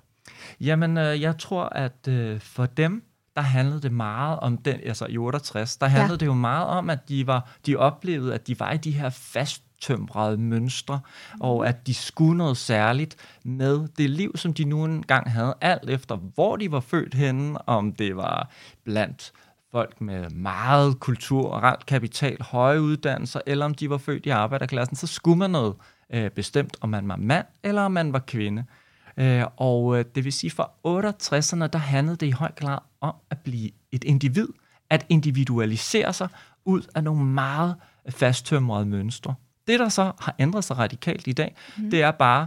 [SPEAKER 3] Jamen, øh, jeg tror, at øh, for dem, der handlede det meget om den, altså i 68, der handlede ja. det jo meget om, at de var, de oplevede, at de var i de her fasttømrede mønstre, mm. og at de skulle noget særligt med det liv, som de nu engang havde, alt efter hvor de var født henne, om det var blandt folk med meget kultur og kapital, høje uddannelser, eller om de var født i arbejderklassen, så skulle man noget øh, bestemt, om man var mand eller om man var kvinde. Øh, og øh, det vil sige, for 68'erne, der handlede det i høj grad om at blive et individ, at individualisere sig ud af nogle meget fasttømrede mønstre. Det, der så har ændret sig radikalt i dag, mm. det er bare,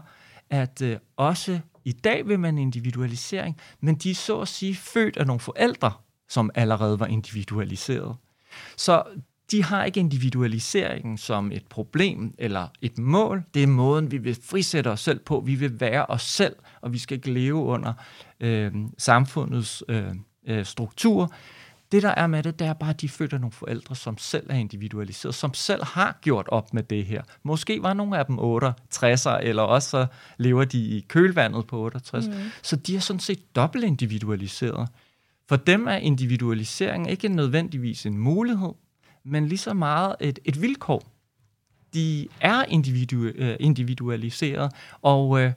[SPEAKER 3] at øh, også i dag vil man individualisering, men de er så at sige født af nogle forældre, som allerede var individualiseret. Så de har ikke individualiseringen som et problem eller et mål. Det er måden, vi vil frisætte os selv på. Vi vil være os selv, og vi skal ikke leve under øh, samfundets øh, øh, struktur. Det, der er med det, det er bare, at de føder nogle forældre, som selv er individualiseret, som selv har gjort op med det her. Måske var nogle af dem 68'er, eller også så lever de i kølvandet på 68. Mm. Så de er sådan set dobbelt individualiseret. For dem er individualisering ikke nødvendigvis en mulighed, men lige så meget et, et vilkår. De er individu, øh, individualiseret, og øh,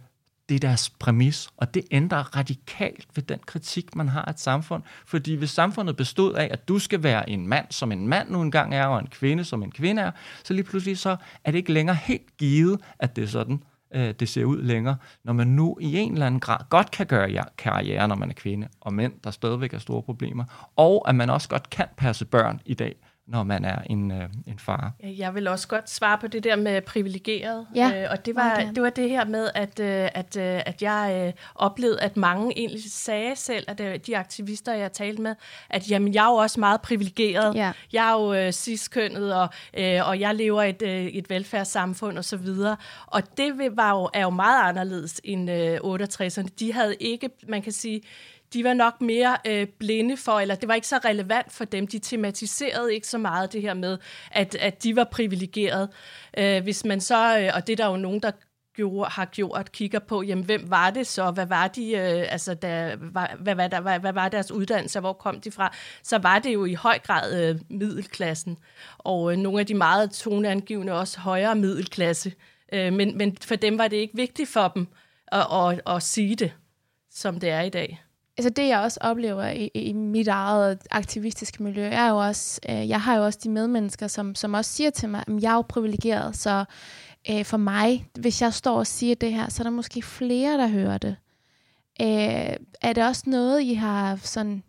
[SPEAKER 3] det er deres præmis, og det ændrer radikalt ved den kritik, man har af et samfund. Fordi hvis samfundet bestod af, at du skal være en mand, som en mand nu engang er, og en kvinde, som en kvinde er, så lige pludselig så er det ikke længere helt givet, at det er sådan, øh, det ser ud længere, når man nu i en eller anden grad godt kan gøre karriere, når man er kvinde, og mænd, der stadigvæk er store problemer, og at man også godt kan passe børn i dag, når man er en, øh, en far.
[SPEAKER 4] Jeg vil også godt svare på det der med privilegeret. Ja, øh, og det var, det var det her med, at, øh, at, øh, at jeg øh, oplevede, at mange egentlig sagde selv, at øh, de aktivister, jeg talte med, at jamen, jeg er jo også meget privilegeret. Ja. Jeg er jo øh, ciskønnet, og, øh, og jeg lever i et, øh, et velfærdssamfund osv. Og, og det var jo, er jo meget anderledes end øh, 68'erne. De havde ikke, man kan sige, de var nok mere øh, blinde for, eller det var ikke så relevant for dem. De tematiserede ikke så meget det her med, at, at de var privilegeret. Øh, hvis man så, øh, og det er der jo nogen, der gjorde, har gjort, kigger på, jamen, hvem var det så? Hvad var de, øh, altså, der, hvad, hvad, hvad, hvad, hvad var deres uddannelse? Hvor kom de fra? Så var det jo i høj grad øh, middelklassen. Og øh, nogle af de meget toneangivende også højere middelklasse. Øh, men, men for dem var det ikke vigtigt for dem at, at, at sige det, som det er i dag
[SPEAKER 1] altså det, jeg også oplever i, i mit eget aktivistiske miljø, er jo også, øh, jeg har jo også de medmennesker, som, som også siger til mig, at jeg er jo privilegeret, så øh, for mig, hvis jeg står og siger det her, så er der måske flere, der hører det. Øh, er det også noget, I har sådan...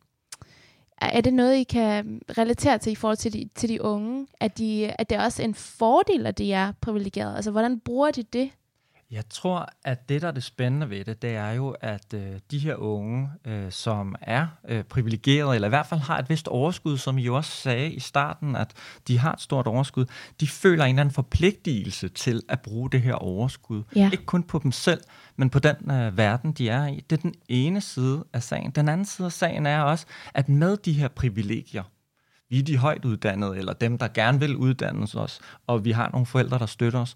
[SPEAKER 1] Er det noget, I kan relatere til i forhold til de, til de unge? At, de, at det er også en fordel, at de er privilegeret? Altså, hvordan bruger de det?
[SPEAKER 3] Jeg tror, at det, der er det spændende ved det, det er jo, at øh, de her unge, øh, som er øh, privilegerede, eller i hvert fald har et vist overskud, som I jo også sagde i starten, at de har et stort overskud, de føler en eller anden forpligtelse til at bruge det her overskud. Ja. Ikke kun på dem selv, men på den øh, verden, de er i. Det er den ene side af sagen. Den anden side af sagen er også, at med de her privilegier, vi er de højt uddannede, eller dem, der gerne vil uddannes os, og vi har nogle forældre, der støtter os,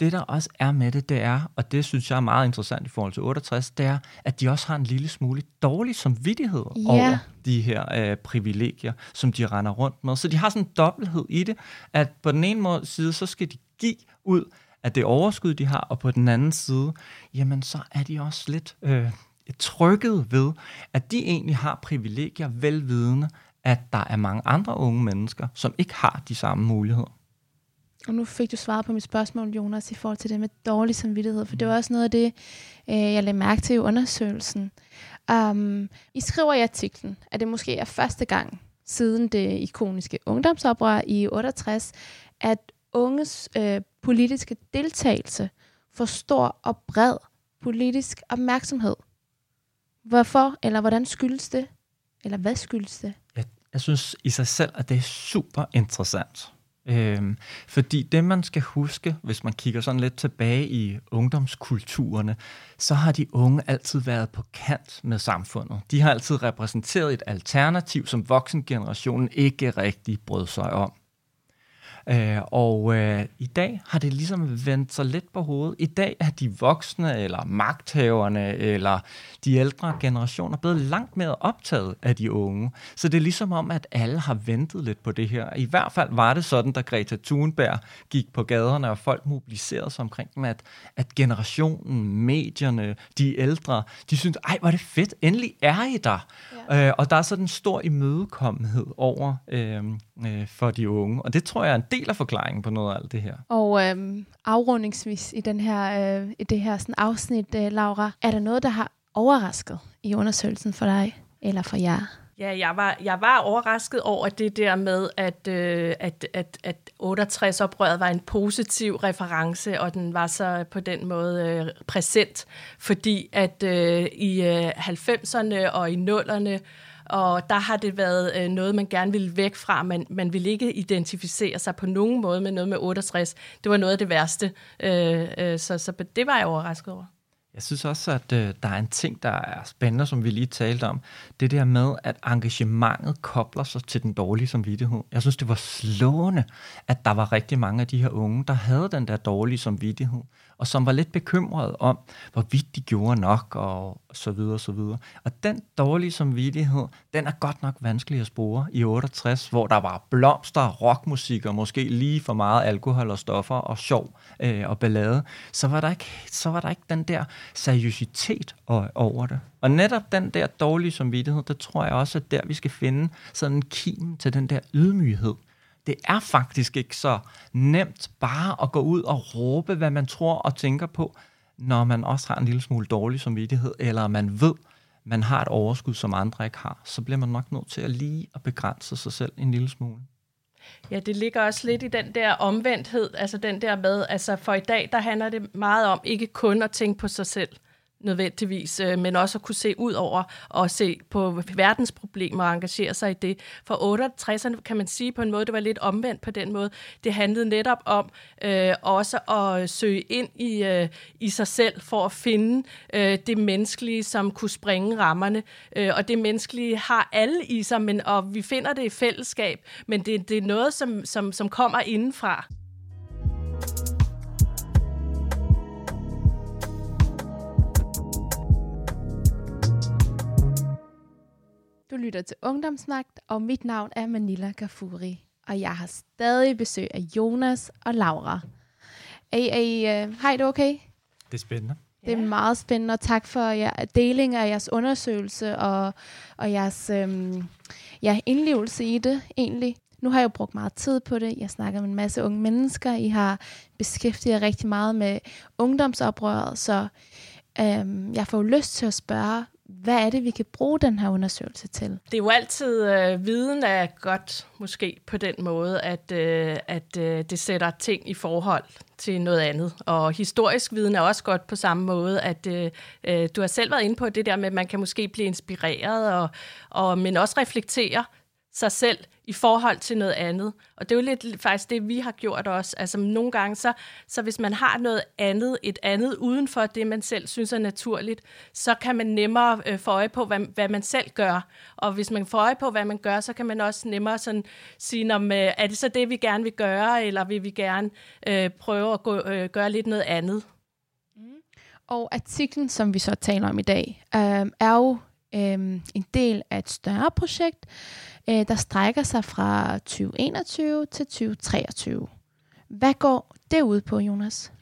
[SPEAKER 3] det, der også er med det, det er, og det synes jeg er meget interessant i forhold til 68, det er, at de også har en lille smule dårlig samvittighed ja. over de her øh, privilegier, som de render rundt med. Så de har sådan en dobbelthed i det, at på den ene måde side, så skal de give ud af det overskud, de har, og på den anden side, jamen så er de også lidt øh, trykket ved, at de egentlig har privilegier velvidende, at der er mange andre unge mennesker, som ikke har de samme muligheder.
[SPEAKER 1] Og nu fik du svaret på mit spørgsmål, Jonas, i forhold til det med dårlig samvittighed, for det var også noget af det, øh, jeg lagde mærke til i undersøgelsen. Um, I skriver i artiklen, at det måske er første gang siden det ikoniske ungdomsoprør i 68, at unges øh, politiske deltagelse får stor og bred politisk opmærksomhed. Hvorfor, eller hvordan skyldes det? Eller hvad skyldes det?
[SPEAKER 3] Jeg, jeg synes i sig selv, at det er super interessant. Øhm, fordi det, man skal huske, hvis man kigger sådan lidt tilbage i ungdomskulturerne, så har de unge altid været på kant med samfundet. De har altid repræsenteret et alternativ, som voksengenerationen ikke rigtig brød sig om. Øh, og øh, i dag har det ligesom vendt sig lidt på hovedet. I dag er de voksne, eller magthaverne, eller de ældre generationer blevet langt mere optaget af de unge. Så det er ligesom om, at alle har ventet lidt på det her. I hvert fald var det sådan, da Greta Thunberg gik på gaderne, og folk mobiliserede sig omkring dem, at, at generationen, medierne, de ældre, de synes, ej, hvor er det fedt, endelig er I der. Ja. Øh, og der er sådan en stor imødekommenhed over øh, øh, for de unge. Og det tror jeg er en del af forklaringen på noget af alt det her.
[SPEAKER 1] Og øhm, afrundingsvis i, den her, øh, i det her sådan afsnit, øh, Laura, er der noget, der har overrasket i undersøgelsen for dig eller for jer?
[SPEAKER 4] Ja, jeg var, jeg var overrasket over det der med, at, øh, at, at, at 68-oprøret var en positiv reference, og den var så på den måde øh, præsent, fordi at øh, i øh, 90'erne og i 0'erne og der har det været øh, noget, man gerne ville væk fra. Man, man ville ikke identificere sig på nogen måde med noget med 68. Det var noget af det værste. Øh, øh, så, så det var jeg overrasket over.
[SPEAKER 3] Jeg synes også, at øh, der er en ting, der er spændende, som vi lige talte om. Det der med, at engagementet kobler sig til den dårlige samvittighed. Jeg synes, det var slående, at der var rigtig mange af de her unge, der havde den der dårlige samvittighed og som var lidt bekymret om, hvorvidt de gjorde nok, og så videre, og så videre. Og den dårlige samvittighed, den er godt nok vanskelig at spore i 68, hvor der var blomster, rockmusik og måske lige for meget alkohol og stoffer og sjov øh, og ballade, så var, der ikke, så var der ikke den der seriøsitet over det. Og netop den der dårlige samvittighed, der tror jeg også, at der vi skal finde sådan en kim til den der ydmyghed, det er faktisk ikke så nemt bare at gå ud og råbe, hvad man tror og tænker på, når man også har en lille smule dårlig samvittighed, eller man ved, man har et overskud, som andre ikke har, så bliver man nok nødt til at lige at begrænse sig selv en lille smule.
[SPEAKER 4] Ja, det ligger også lidt i den der omvendthed, altså den der med, altså for i dag, der handler det meget om ikke kun at tænke på sig selv, nødvendigvis, øh, men også at kunne se ud over og se på verdensproblemer og engagere sig i det. For 68'erne kan man sige på en måde, det var lidt omvendt på den måde. Det handlede netop om øh, også at søge ind i, øh, i sig selv for at finde øh, det menneskelige, som kunne springe rammerne. Øh, og det menneskelige har alle i sig, men, og vi finder det i fællesskab, men det, det er noget, som, som, som kommer indenfra.
[SPEAKER 1] Du lytter til Ungdomsmagt, og mit navn er Manila Kafuri. Og jeg har stadig besøg af Jonas og Laura. Er I, er I, uh, hej, det okay?
[SPEAKER 3] Det er spændende.
[SPEAKER 1] Det er meget spændende, og tak for jer, deling af jeres undersøgelse og, og jeres øhm, ja, indlevelse i det egentlig. Nu har jeg jo brugt meget tid på det. Jeg snakker med en masse unge mennesker. I har beskæftiget jer rigtig meget med ungdomsoprøret, så øhm, jeg får lyst til at spørge, hvad er det, vi kan bruge den her undersøgelse til?
[SPEAKER 4] Det er jo altid, øh, viden er godt måske på den måde, at, øh, at øh, det sætter ting i forhold til noget andet. Og historisk viden er også godt på samme måde, at øh, øh du har selv været inde på det der med, at man kan måske blive inspireret, og, og, men også reflektere sig selv i forhold til noget andet. Og det er jo lidt faktisk det, vi har gjort også. Altså nogle gange, så, så hvis man har noget andet, et andet uden for det, man selv synes er naturligt, så kan man nemmere øh, få øje på, hvad, hvad man selv gør. Og hvis man får øje på, hvad man gør, så kan man også nemmere sådan sige, om, øh, er det så det, vi gerne vil gøre, eller vil vi gerne øh, prøve at gå, øh, gøre lidt noget andet?
[SPEAKER 1] Mm. Og artiklen, som vi så taler om i dag, øh, er jo øh, en del af et større projekt, øh, der strækker sig fra 2021 til 2023. Hvad går det ud på, Jonas?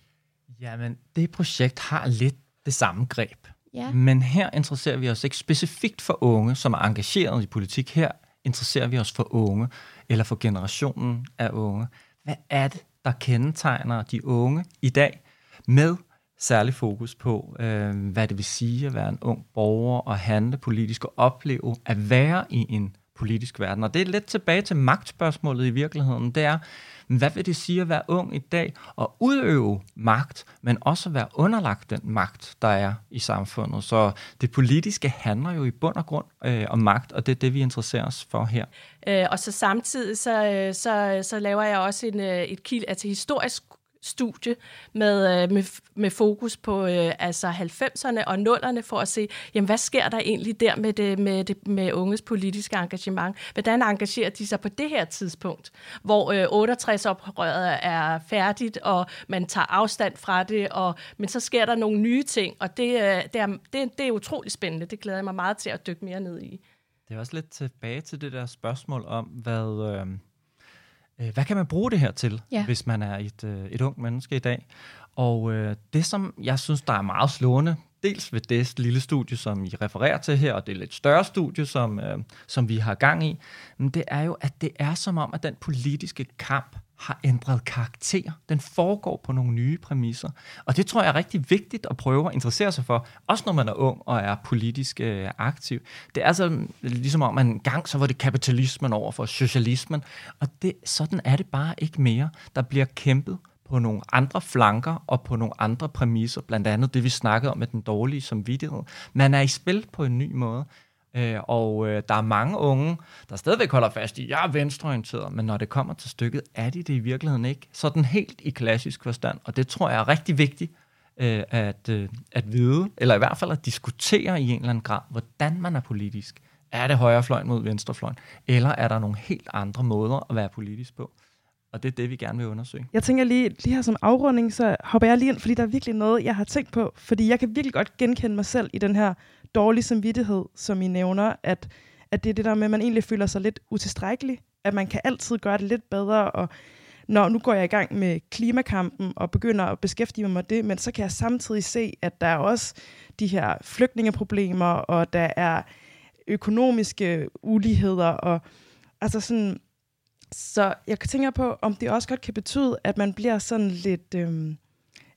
[SPEAKER 3] Jamen, det projekt har lidt det samme greb. Ja. Men her interesserer vi os ikke specifikt for unge, som er engageret i politik. Her interesserer vi os for unge, eller for generationen af unge. Hvad er det, der kendetegner de unge i dag, med særlig fokus på, øh, hvad det vil sige at være en ung borger og handle politisk og opleve at være i en politisk verden. Og det er lidt tilbage til magtspørgsmålet i virkeligheden. Det er, hvad vil det sige at være ung i dag og udøve magt, men også at være underlagt den magt, der er i samfundet? Så det politiske handler jo i bund og grund øh, om magt, og det er det, vi interesserer os for her.
[SPEAKER 4] Øh, og så samtidig så, øh, så, øh, så laver jeg også en, øh, et kild, altså historisk studie med, øh, med, med fokus på øh, altså 90'erne og 0'erne for at se, jamen, hvad sker der egentlig der med, det, med, det, med unges politiske engagement? Hvordan engagerer de sig på det her tidspunkt, hvor øh, 68-oprøret er færdigt, og man tager afstand fra det, og, men så sker der nogle nye ting, og det, øh, det, er, det, det er utrolig spændende. Det glæder jeg mig meget til at dykke mere ned i.
[SPEAKER 3] Det er også lidt tilbage til det der spørgsmål om, hvad... Øh øh, hvad kan man bruge det her til, ja. hvis man er et, øh, et ung menneske i dag? Og øh, det, som jeg synes, der er meget slående, dels ved det lille studie, som I refererer til her, og det lidt større studie, som, øh, som vi har gang i, men det er jo, at det er som om, at den politiske kamp har ændret karakter. Den foregår på nogle nye præmisser. Og det tror jeg er rigtig vigtigt at prøve at interessere sig for, også når man er ung og er politisk øh, aktiv. Det er så ligesom om, man en gang så var det kapitalismen over for socialismen, og det, sådan er det bare ikke mere. Der bliver kæmpet på nogle andre flanker og på nogle andre præmisser, blandt andet det, vi snakkede om med den dårlige samvittighed. Man er i spil på en ny måde. Øh, og øh, der er mange unge, der stadigvæk holder fast i, jeg er venstreorienteret, men når det kommer til stykket, er de det i virkeligheden ikke. Sådan helt i klassisk forstand, og det tror jeg er rigtig vigtigt øh, at, øh, at vide, eller i hvert fald at diskutere i en eller anden grad, hvordan man er politisk. Er det højrefløjen mod venstrefløjen, eller er der nogle helt andre måder at være politisk på? Og det er det, vi gerne vil undersøge.
[SPEAKER 2] Jeg tænker lige, lige her som afrunding, så hopper jeg lige ind, fordi der er virkelig noget, jeg har tænkt på. Fordi jeg kan virkelig godt genkende mig selv i den her dårlig samvittighed, som I nævner, at, at det er det der med, at man egentlig føler sig lidt utilstrækkelig, at man kan altid gøre det lidt bedre, og når nu går jeg i gang med klimakampen og begynder at beskæftige mig med det, men så kan jeg samtidig se, at der er også de her flygtningeproblemer, og der er økonomiske uligheder, og altså sådan, så jeg tænker på, om det også godt kan betyde, at man bliver sådan lidt øhm,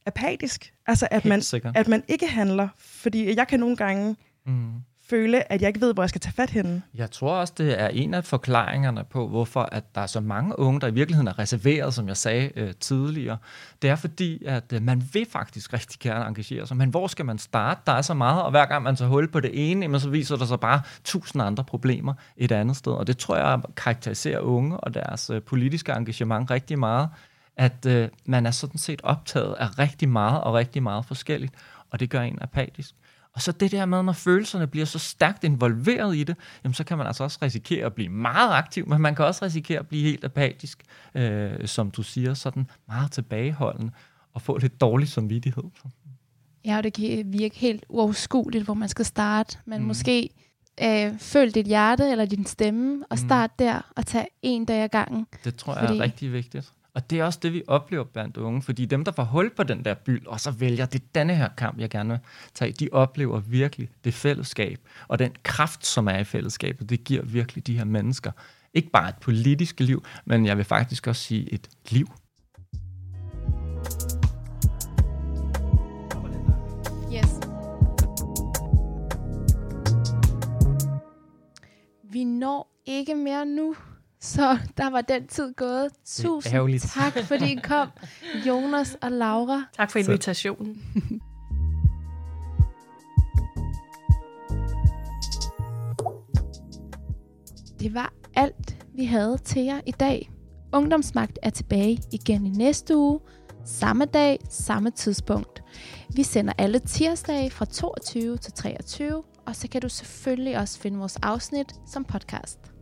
[SPEAKER 2] apatisk. Altså, at man, at man ikke handler. Fordi jeg kan nogle gange mm. føle, at jeg ikke ved, hvor jeg skal tage fat henne.
[SPEAKER 3] Jeg tror også, det er en af forklaringerne på, hvorfor at der er så mange unge, der i virkeligheden er reserveret, som jeg sagde øh, tidligere. Det er fordi, at øh, man vil faktisk rigtig gerne engagere sig, men hvor skal man starte? Der er så meget, og hver gang man tager hul på det ene, men så viser der sig bare tusind andre problemer et andet sted. Og det tror jeg karakteriserer unge og deres øh, politiske engagement rigtig meget at øh, man er sådan set optaget af rigtig meget og rigtig meget forskelligt, og det gør en apatisk. Og så det der med, når følelserne bliver så stærkt involveret i det, jamen så kan man altså også risikere at blive meget aktiv, men man kan også risikere at blive helt apatisk, øh, som du siger, sådan meget tilbageholdende, og få lidt dårlig samvittighed.
[SPEAKER 1] Ja, og det kan virke helt uoverskueligt, hvor man skal starte, men mm. måske øh, føl dit hjerte eller din stemme, og mm. start mm. der, og tage en dag ad gangen.
[SPEAKER 3] Det tror jeg fordi... er rigtig vigtigt. Og det er også det, vi oplever blandt unge, fordi dem, der får hul på den der byld, og så vælger, det denne her kamp, jeg gerne vil tage, de oplever virkelig det fællesskab, og den kraft, som er i fællesskabet, det giver virkelig de her mennesker, ikke bare et politisk liv, men jeg vil faktisk også sige et liv.
[SPEAKER 1] Yes. Vi når ikke mere nu. Så der var den tid gået. Tusind tak, fordi I kom, (laughs) Jonas og Laura.
[SPEAKER 4] Tak for invitationen. (laughs)
[SPEAKER 1] Det var alt, vi havde til jer i dag. Ungdomsmagt er tilbage igen i næste uge. Samme dag, samme tidspunkt. Vi sender alle tirsdage fra 22 til 23, og så kan du selvfølgelig også finde vores afsnit som podcast.